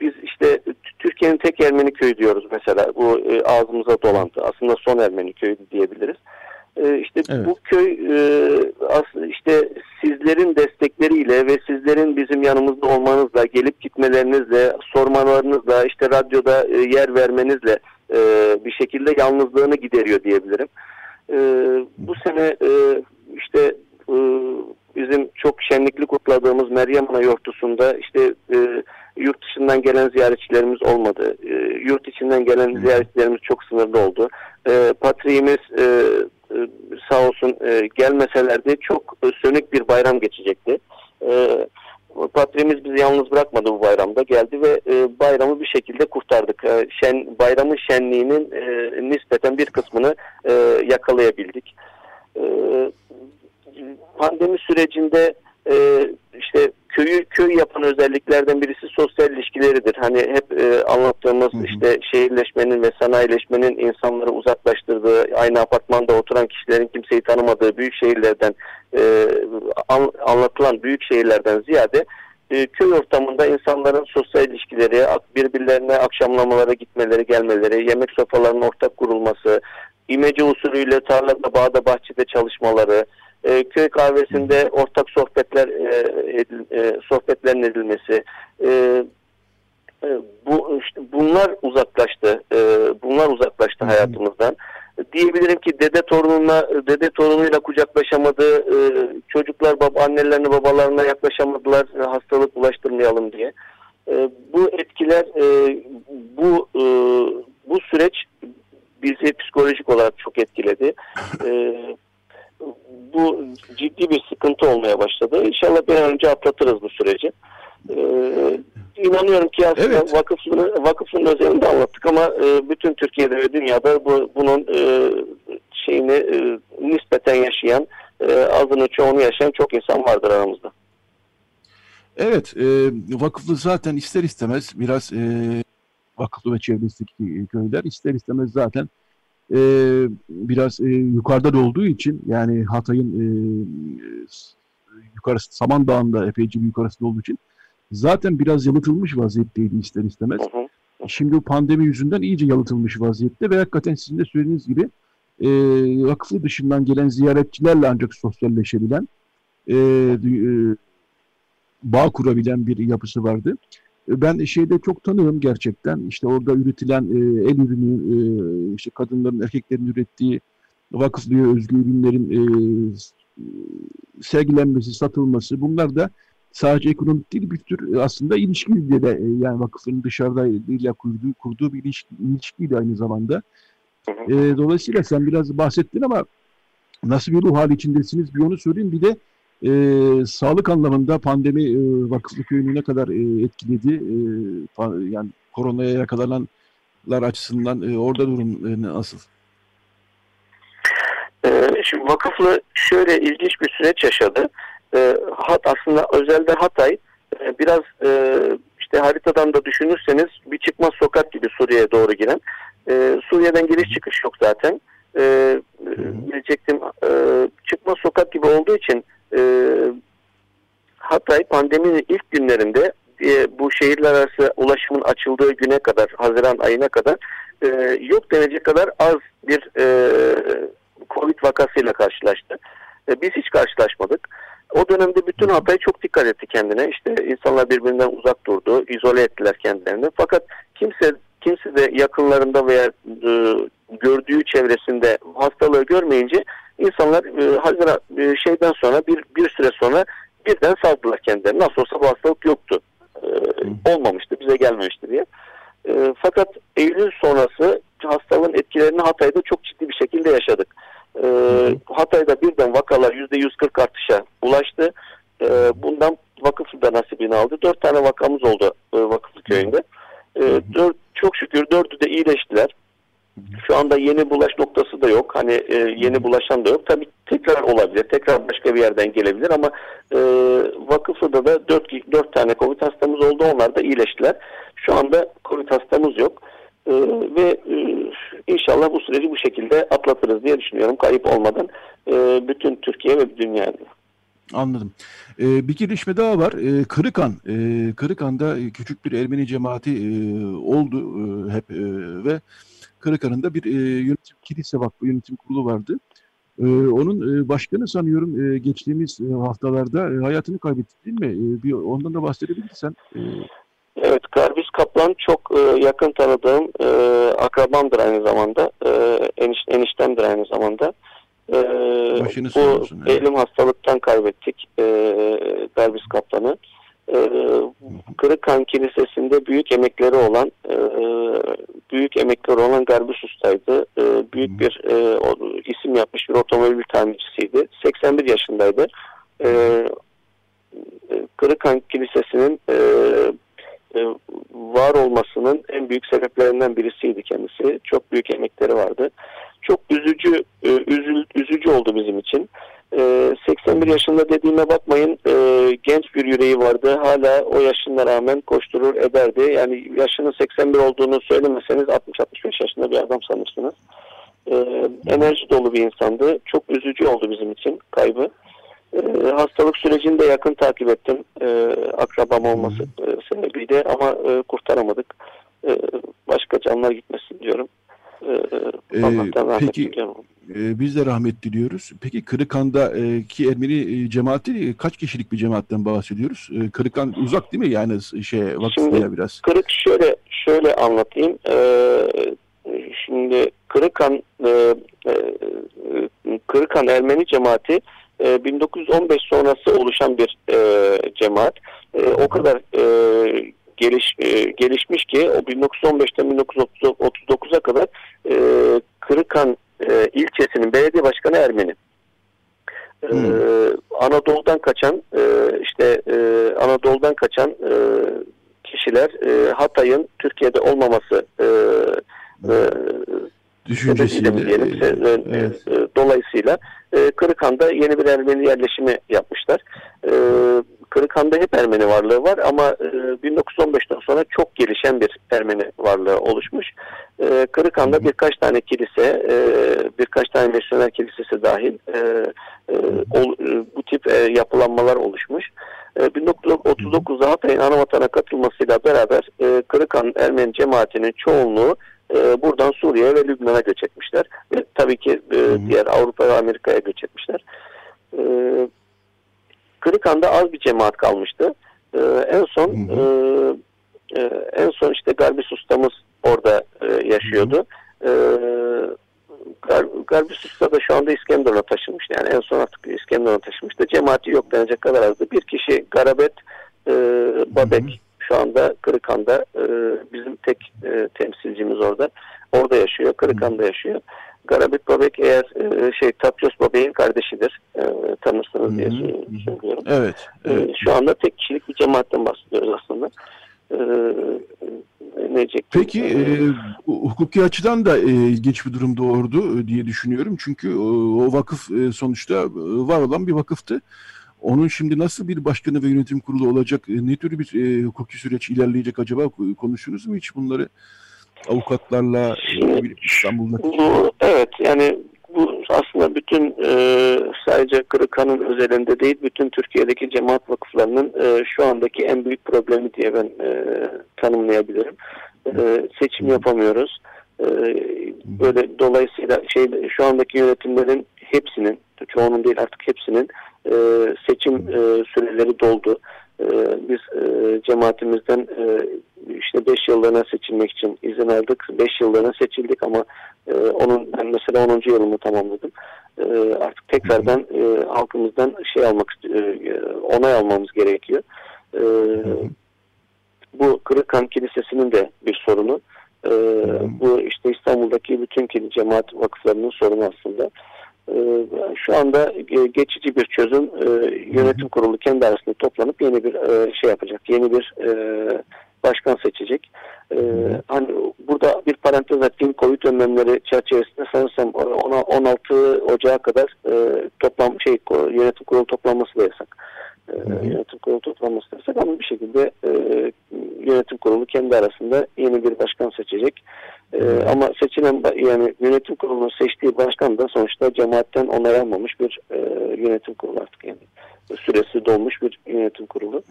Speaker 5: biz işte Türkiye'nin tek Ermeni köyü diyoruz mesela. Bu e, ağzımıza dolandı. Aslında son Ermeni köyü diyebiliriz. E, işte evet. bu köy e, aslında işte sizlerin destekleriyle ve sizlerin bizim yanımızda olmanızla, gelip gitmelerinizle, sormalarınızla, işte radyoda e, yer vermenizle e, bir şekilde yalnızlığını gideriyor diyebilirim. E, bu sene e, işte e, bizim çok şenlikli kutladığımız Meryem Ana yortusunda işte e, yurt dışından gelen ziyaretçilerimiz olmadı. E, yurt içinden gelen ziyaretçilerimiz çok sınırlı oldu. E, patriğimiz e, e, sağ olsun e, gelmeselerdi çok e, sönük bir bayram geçecekti. E, patriğimiz bizi yalnız bırakmadı bu bayramda. Geldi ve e, bayramı bir şekilde kurtardık. E, şen, bayramın şenliğinin e, nispeten bir kısmını e, yakalayabildik. E, pandemi sürecinde e, işte köyü köy yapan özelliklerden birisi sosyal ilişkileridir. Hani hep e, anlattığımız hı hı. işte şehirleşmenin ve sanayileşmenin insanları uzaklaştırdığı, aynı apartmanda oturan kişilerin kimseyi tanımadığı büyük şehirlerden e, an, anlatılan büyük şehirlerden ziyade e, köy ortamında insanların sosyal ilişkileri, birbirlerine akşamlamalara gitmeleri, gelmeleri, yemek sofralarının ortak kurulması, imece usulüyle tarlada, bağda, bahçede çalışmaları, e, köy kahvesinde ortak sohbetler e, edil, e, sohbetlerin edilmesi, e, e, bu işte bunlar uzaklaştı. E, bunlar uzaklaştı hayatımızdan. Diyebilirim ki dede torununa dede torunuyla kucaklaşamadı. E, çocuklar baba annelerine babalarına yaklaşamadılar. E, hastalık bulaştırmayalım diye. E, bu etkiler e, bu e, bu süreç bizi psikolojik olarak çok etkiledi. E, bu ciddi bir sıkıntı olmaya başladı. İnşallah bir an önce atlatırız bu süreci. Ee, inanıyorum ki aslında evet. vakıfın, vakıfın özelinde anlattık ama e, bütün Türkiye'de ve dünyada bu, bunun e, şeyini e, nispeten yaşayan, e, azını çoğunu yaşayan çok insan vardır aramızda.
Speaker 2: Evet, e, vakıflı zaten ister istemez biraz e, vakıflı ve çevresindeki köyler ister istemez zaten e, biraz e, yukarıda olduğu için yani Hatay'ın e, yukarısı Samandağ'ın epeyce bir yukarısında olduğu için zaten biraz yalıtılmış vaziyetteydi ister istemez. Hı hı. Şimdi bu pandemi yüzünden iyice yalıtılmış vaziyette ve hakikaten sizin de söylediğiniz gibi e, vakıfı dışından gelen ziyaretçilerle ancak sosyalleşebilen e, e, bağ kurabilen bir yapısı vardı. Ben şeyde çok tanığım gerçekten. İşte orada üretilen e, el ürünü, e, işte kadınların, erkeklerin ürettiği vakıflıya özgü ürünlerin e, sergilenmesi, satılması bunlar da sadece ekonomik değil bir tür e, aslında ilişkili de e, yani vakıfın dışarıda ile kurduğu, kurduğu bir ilişki, ilişkiydi aynı zamanda. E, dolayısıyla sen biraz bahsettin ama nasıl bir ruh hali içindesiniz bir onu söyleyeyim. Bir de e, sağlık anlamında pandemi e, vakıflı köyünü ne kadar e, etkiledi? E, yani koronaya yakalananlar açısından e, orada durum e, nasıl?
Speaker 5: Şimdi vakıflı şöyle ilginç bir süreç yaşadı e, hat aslında özelde Hatay e, biraz e, işte haritadan da düşünürseniz bir çıkmaz sokak gibi Suriye'ye doğru giren. Suriye'den giriş çıkış yok zaten. Diyecektim e, çıkmaz sokak gibi olduğu için e, Hatay pandeminin ilk günlerinde e, bu şehirler arası ulaşımın açıldığı güne kadar Haziran ayına kadar e, yok denecek kadar az bir e, Covid vakasıyla karşılaştı. E, biz hiç karşılaşmadık. O dönemde bütün Hatay çok dikkat etti kendine. İşte insanlar birbirinden uzak durdu, izole ettiler kendilerini. Fakat kimse kimse de yakınlarında veya e, gördüğü çevresinde hastalığı görmeyince insanlar e, Haziran e, şeyden sonra bir bir süre sonra birden saldılar kendilerini. Nasıl olsa bu hastalık yoktu. E, olmamıştı, bize gelmemişti diye. E, fakat Eylül sonrası hastalığın etkilerini Hatay'da çok ciddi bir şekilde yaşadık. E, Hatay'da birden vakalar %140 artışa ulaştı. E, bundan vakıflı da nasibini aldı. Dört tane vakamız oldu e, vakıflı köyünde. E, dört, çok şükür dördü de iyileştiler. Şu anda yeni bulaş noktası da yok. Hani e, yeni bulaşan da yok. Tabii tekrar olabilir. Tekrar başka bir yerden gelebilir ama e, vakıflıda da dört, dört tane COVID hastamız oldu. Onlar da iyileştiler. Şu anda COVID hastamız yok. E, ve e, inşallah bu süreci bu şekilde atlatırız diye düşünüyorum. Kayıp olmadan e, bütün Türkiye ve dünyada.
Speaker 2: Anladım. Ee, bir gelişme daha var. Ee, Kırıkan. Ee, Kırıkan'da küçük bir Ermeni cemaati e, oldu e, hep e, ve Kırıkan'ın da bir e, yönetim kilise vakfı yönetim kurulu vardı. E, onun e, başkanı sanıyorum e, geçtiğimiz e, haftalarda e, hayatını kaybetti değil mi? E, bir ondan da bahsedebilirsen. E,
Speaker 5: Evet, Garbis Kaplan çok e, yakın tanıdığım e, akrabamdır aynı zamanda. E, eniş, eniştemdir aynı zamanda. E, bu evet. elim hastalıktan kaybettik e, Garbis Kaplan'ı. E, Kırıkhan Kilisesi'nde büyük emekleri olan e, büyük emekleri olan Garbis Usta'ydı. E, büyük bir e, isim yapmış bir otomobil tamircisiydi. 81 yaşındaydı. E, Kırıkhan Kilisesi'nin var olmasının en büyük sebeplerinden birisiydi kendisi. Çok büyük emekleri vardı. Çok üzücü üzücü oldu bizim için. 81 e, yaşında dediğime bakmayın genç bir yüreği vardı. Hala o yaşına rağmen koşturur ederdi. Yani yaşının 81 olduğunu söylemeseniz 60-65 yaşında bir adam sanırsınız. enerji dolu bir insandı. Çok üzücü oldu bizim için kaybı. E, hastalık sürecini de yakın takip ettim. E, akrabam olması e, sebebiyle ama e, kurtaramadık. E, başka canlar gitmesin diyorum. E,
Speaker 2: Ee, peki e, biz de rahmet diliyoruz. Peki Kırıkan'daki Ermeni e, cemaati e, kaç kişilik bir cemaatten bahsediyoruz? E, Kırıkan uzak değil mi yani şey vakıflıya biraz?
Speaker 5: Kırık şöyle şöyle anlatayım. Ee, şimdi Kırıkan e, e, Kırıkan Ermeni cemaati e, 1915 sonrası oluşan bir e, cemaat. E, o kadar e, geliş, e, gelişmiş ki o 1915'ten 1939'a kadar e, Kırıkan e, ilçesinin belediye başkanı Ermeni. E, hmm. Anadolu'dan kaçan e, işte e, Anadolu'dan kaçan e, kişiler e, Hatay'ın Türkiye'de olmaması e, e,
Speaker 2: düşüncesiyle
Speaker 5: diyelim. E, evet. E, dolayısıyla e, Kırıkhan'da yeni bir Ermeni yerleşimi yapmışlar. E, Kırıkhan'da hep Ermeni varlığı var ama e, 1915'ten sonra çok gelişen bir Ermeni varlığı oluşmuş. E, Kırıkhan'da birkaç tane kilise, e, birkaç tane misyoner kilisesi dahil e, e, e, bu tip e, yapılanmalar oluşmuş. E, 1939'da Hatay'ın Anavatan'a katılmasıyla beraber e, Kırıkhan Ermeni cemaatinin çoğunluğu e, buradan Suriye ve Lübnan'a göç etmişler. Ve tabii ki e, diğer Avrupa ve Amerika'ya göç etmişler. Kırıkhan'da az bir cemaat kalmıştı. E, en son e, e, en son işte Garbis ustamız orada e, yaşıyordu. E, Gar Garbis usta da şu anda İskenderun'a taşınmıştı. Yani en son artık İskenderun'a taşınmıştı. Cemaati yok denecek kadar azdı. Bir kişi Garabet e, Babek hı hı. şu anda Kırıkhan'da e, bizim tek e, temsilcimiz orada. Orada yaşıyor. Kırıkhan'da yaşıyor. Garabet Babek eğer e, şey Tapyos Babek'in kardeşidir. E, tanırsınız diye söylüyorum.
Speaker 2: Evet,
Speaker 5: e, evet. E, şu anda tek kişilik bir cemaatten bahsediyoruz aslında. E,
Speaker 2: ne Peki e, hukuki açıdan da e, ilginç bir durum doğurdu e, diye düşünüyorum. Çünkü o, o vakıf e, sonuçta e, var olan bir vakıftı. Onun şimdi nasıl bir başkanı ve yönetim kurulu olacak, e, ne tür bir e, hukuki süreç ilerleyecek acaba konuştunuz mu hiç bunları? Avukatlarla
Speaker 5: Şimdi, İstanbul'daki? Bu, evet yani bu aslında bütün e, sadece Kırıkhan'ın özelinde değil bütün Türkiye'deki cemaat vakıflarının e, şu andaki en büyük problemi diye ben e, tanımlayabilirim. E, seçim yapamıyoruz. E, böyle dolayısıyla şey şu andaki yönetimlerin hepsinin çoğunun değil artık hepsinin e, seçim e, süreleri doldu. E, biz e, cemaatimizden e, işte 5 yıllığına seçilmek için izin aldık. 5 yıllığına seçildik ama e, onun ben mesela 10. yılımı tamamladım. E, artık tekrardan e, halkımızdan şey almak e, onay almamız gerekiyor. E, bu Kırıkhan Kilisesi'nin de bir sorunu. E, bu işte İstanbul'daki bütün cemaat vakıflarının sorunu aslında. E, şu anda geçici bir çözüm e, yönetim kurulu kendi arasında toplanıp yeni bir e, şey yapacak. Yeni bir başkan seçecek. Ee, hani burada bir parantez açayım Covid önlemleri çerçevesinde sanırsam 16 Ocağı kadar e, toplam şey yönetim kurulu toplanması da yasak. E, yönetim kurulu toplanması da yasak ama bir şekilde e, yönetim kurulu kendi arasında yeni bir başkan seçecek. E, ama seçilen yani yönetim kurulunun seçtiği başkan da sonuçta cemaatten onay almamış bir e, yönetim kurulu artık yani süresi dolmuş bir yönetim kurulu.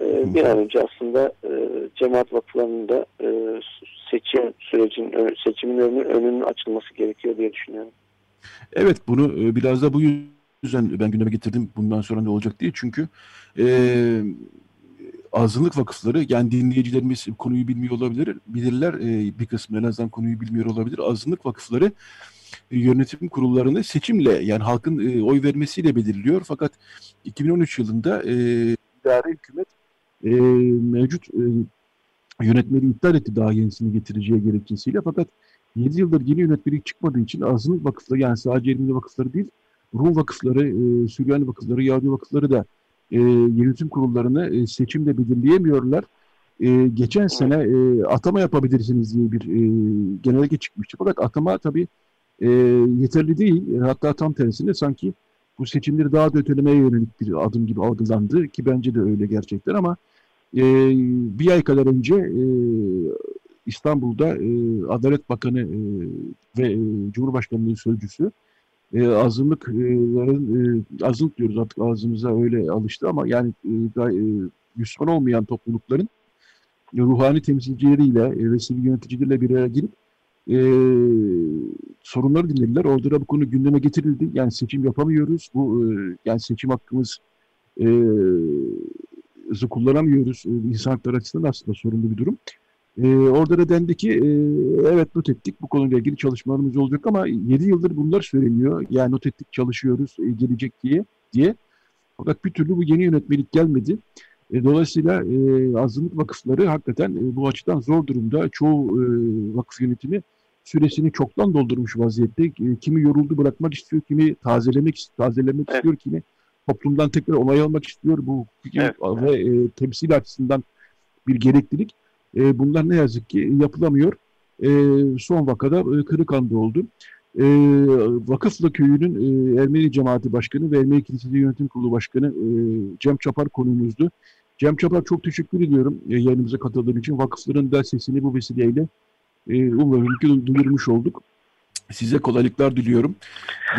Speaker 5: E, bir an önce aslında e, cemaat vakıflarının da e, seçim sürecin seçimin önünün, önünün açılması gerekiyor diye düşünüyorum.
Speaker 2: Evet bunu e, biraz da bu yüzden ben gündeme getirdim bundan sonra ne olacak diye çünkü e, azınlık vakıfları yani dinleyicilerimiz konuyu bilmiyor olabilir bilirler e, bir kısmı en azından konuyu bilmiyor olabilir azınlık vakıfları e, yönetim kurullarını seçimle yani halkın e, oy vermesiyle belirliyor fakat 2013 yılında e, idare hükümet e, mevcut e, yönetmeni iptal etti daha yenisini getireceği gerekçesiyle. Fakat 7 yıldır yeni yönetmelik çıkmadığı için azınlık vakıfları yani sadece Ermeni vakıfları değil Rum vakıfları, e, Süryani vakıfları, Yahudi vakıfları da e, yönetim kurullarını e, seçimde belirleyemiyorlar. E, geçen sene e, atama yapabilirsiniz diye bir e, genelge çıkmıştı. Fakat atama tabii e, yeterli değil. Hatta tam tersine sanki bu seçimleri daha da ötelemeye yönelik bir adım gibi algılandı ki bence de öyle gerçekten ama e, bir ay kadar önce e, İstanbul'da e, Adalet Bakanı e, ve e, Cumhurbaşkanlığı Sözcüsü e, azınlıkların e, azınlık diyoruz artık ağzımıza öyle alıştı ama yani e, e, Müslüman olmayan toplulukların ruhani temsilcileriyle e, ve sivil yöneticileriyle bir araya girip e, sorunları dinlediler. Orada da bu konu gündeme getirildi. Yani seçim yapamıyoruz. Bu e, yani seçim hakkımız e, kullanamıyoruz. E, insan hakları açısından aslında sorunlu bir durum. E, orada da dendi ki e, evet not ettik bu konuyla ilgili çalışmalarımız olacak ama 7 yıldır bunlar söyleniyor. Yani not ettik çalışıyoruz e, gelecek diye diye. Fakat bir türlü bu yeni yönetmelik gelmedi. E, dolayısıyla e, azınlık vakıfları hakikaten e, bu açıdan zor durumda. Çoğu e, vakıf yönetimi süresini çoktan doldurmuş vaziyette. E, kimi yoruldu bırakmak istiyor, kimi tazelemek tazelemek evet. istiyor, kimi toplumdan tekrar onay almak istiyor. Bu evet. ve e, temsil açısından bir gereklilik. E, bunlar ne yazık ki yapılamıyor. E, son vakada e, Kırıkhan'da oldu. E, Vakıflı Köyü'nün e, Ermeni Cemaati Başkanı ve Ermeni Kilisesi Yönetim Kurulu Başkanı e, Cem Çapar konuğumuzdu. Cem Çapar çok teşekkür ediyorum e, yayınımıza katıldığın için. Vakıfların da sesini bu vesileyle e, umarım ki duyurmuş olduk. Size kolaylıklar diliyorum.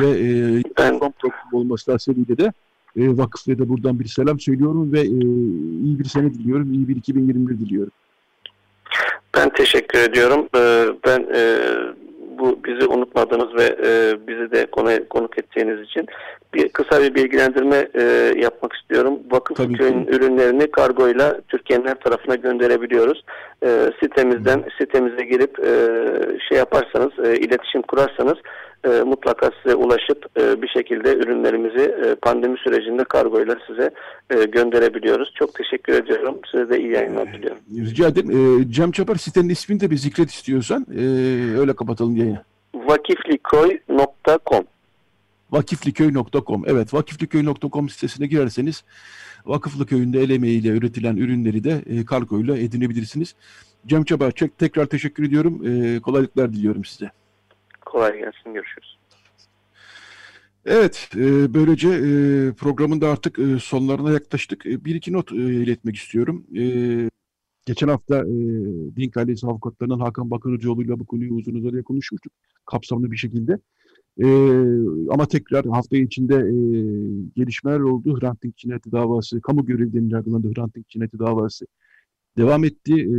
Speaker 2: Ve e, son program olması hasebiyle de e, vakıflara da buradan bir selam söylüyorum ve e, iyi bir sene diliyorum. iyi bir 2021 diliyorum.
Speaker 5: Ben teşekkür ediyorum. Ee, ben e, bu bizi unutmadığınız ve e, bizi de konu, konuk edeceğiniz için bir kısa bir bilgilendirme e, yapmak istiyorum. Vakıf Tabii köyün ki. ürünlerini kargoyla Türkiye'nin her tarafına gönderebiliyoruz. E, sitemizden Hı. sitemize girip e, şey yaparsanız, e, iletişim kurarsanız e, mutlaka size ulaşıp e, bir şekilde ürünlerimizi e, pandemi sürecinde kargoyla size e, gönderebiliyoruz. Çok teşekkür ediyorum. Size de iyi yayınlar diliyorum.
Speaker 2: Rica ederim. E, Cem Çapar sitenin ismini de bir zikret istiyorsan e, öyle kapatalım yayını.
Speaker 5: Vakifliköy.com
Speaker 2: Vakifliköy.com Evet vakifliköy.com sitesine girerseniz Vakıflı Köyü'nde el emeğiyle üretilen ürünleri de e, kargoyla edinebilirsiniz. Cem Çaba tekrar teşekkür ediyorum. E, kolaylıklar diliyorum size.
Speaker 5: Kolay gelsin. Görüşürüz.
Speaker 2: Evet, e, böylece e, programın da artık e, sonlarına yaklaştık. E, bir iki not e, iletmek istiyorum. E, geçen hafta e, Din Kalesi avukatlarının Hakan Bakırcıoğlu ile bu konuyu uzun uzadıya konuşmuştuk. Kapsamlı bir şekilde. E, ama tekrar hafta içinde e, gelişmeler oldu. Hrant Dink cinayeti davası, kamu görevlilerinin yargılandığı Hrant Dink cinayeti davası devam etti. E,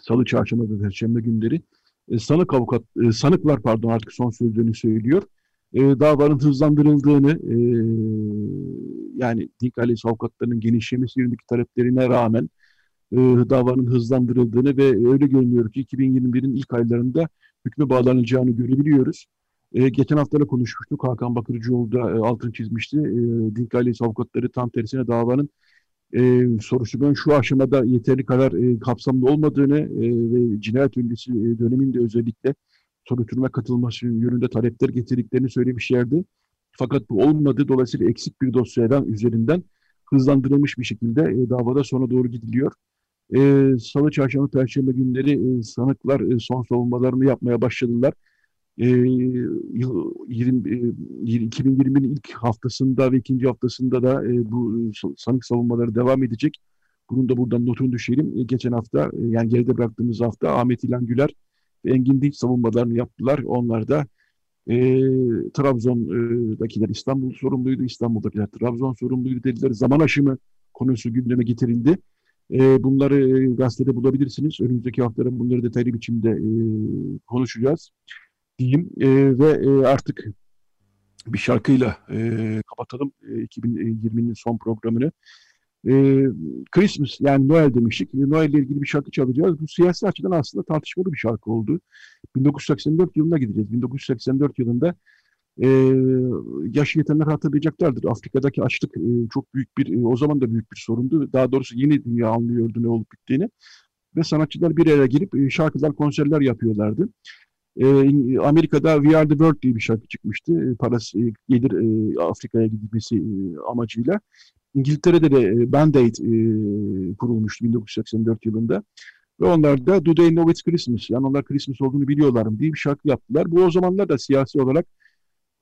Speaker 2: Salı, çarşamba ve perşembe günleri. E, sanık avukat, e, sanıklar pardon artık son sözlerini söylüyor. E, davanın hızlandırıldığını, e, yani Dink ailesi avukatlarının genişlemesi yönündeki taleplerine rağmen davanın hızlandırıldığını ve öyle görünüyor ki 2021'in ilk aylarında hükme bağlanacağını görebiliyoruz. Geçen hafta da konuşmuştuk. Hakan Bakırcıoğlu da altını çizmişti. Dink ailesi avukatları tam tersine davanın e, soruşturmanın şu aşamada yeterli kadar e, kapsamlı olmadığını e, ve cinayet öncesi e, döneminde özellikle soruşturma katılması yönünde talepler getirdiklerini söylemişlerdi. Fakat bu olmadı. Dolayısıyla eksik bir dosyadan üzerinden hızlandırılmış bir şekilde e, davada sona doğru gidiliyor. E, Salı, Çarşamba, Perşembe günleri e, sanıklar e, son savunmalarını yapmaya başladılar e, 20, 2020'nin ilk haftasında ve ikinci haftasında da e, bu sanık savunmaları devam edecek. Bunun da buradan notunu düşelim. E, geçen hafta e, yani geride bıraktığımız hafta Ahmet İlhan Güler ve Engin Dinç savunmalarını yaptılar. Onlar da e, Trabzon'dakiler İstanbul sorumluydu, İstanbul'dakiler Trabzon sorumluydu dediler. Zaman aşımı konusu gündeme getirildi. E, bunları gazetede bulabilirsiniz. Önümüzdeki haftaların bunları detaylı biçimde e, konuşacağız diyeyim e, ve e, artık bir şarkıyla e, kapatalım e, 2020'nin son programını. E, Christmas yani Noel demiştik. Noel ile ilgili bir şarkı çalacağız. Bu siyasi açıdan aslında tartışmalı bir şarkı oldu. 1984 yılına gideceğiz. 1984 yılında e, yaş yetenler hatırlayacaklardır. Afrika'daki açlık e, çok büyük bir, e, o zaman da büyük bir sorundu. Daha doğrusu yeni dünya anlıyordu ne olup bittiğini. Ve sanatçılar bir araya gelip e, şarkılar, konserler yapıyorlardı. E, Amerika'da We Are The World diye bir şarkı çıkmıştı. E, parası e, gelir e, Afrika'ya gidilmesi e, amacıyla. İngiltere'de de Band-Aid kurulmuştu 1984 yılında. Ve onlar da Do They Know It's Christmas? Yani onlar Christmas olduğunu biliyorlar mı diye bir şarkı yaptılar. Bu o zamanlar da siyasi olarak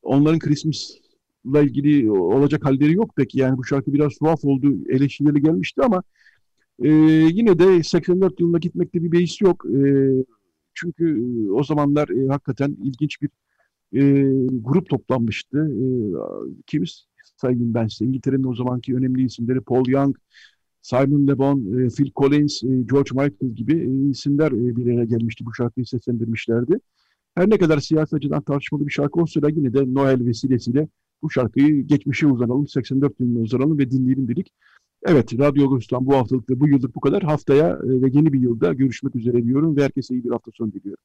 Speaker 2: onların Christmas'la ilgili olacak halleri yok peki. Yani bu şarkı biraz tuhaf oldu, eleştirileri gelmişti ama e, yine de 84 yılına gitmekte bir beis yok. E, çünkü o zamanlar e, hakikaten ilginç bir e, grup toplanmıştı. E, kimiz sayayım ben size. İngiltere'nin o zamanki önemli isimleri Paul Young, Simon Le Bon, e, Phil Collins, e, George Michael gibi e, isimler e, bir araya gelmişti. Bu şarkıyı seslendirmişlerdi. Her ne kadar siyasi açıdan tartışmalı bir şarkı olsa da yine de Noel vesilesiyle bu şarkıyı geçmişe uzanalım, 84 yılına uzanalım ve dinleyelim dedik. Evet, Radyo Agos'tan bu haftalık ve bu yıllık bu kadar. Haftaya e, ve yeni bir yılda görüşmek üzere diyorum ve herkese iyi bir hafta sonu diliyorum.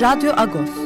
Speaker 1: Radyo Agos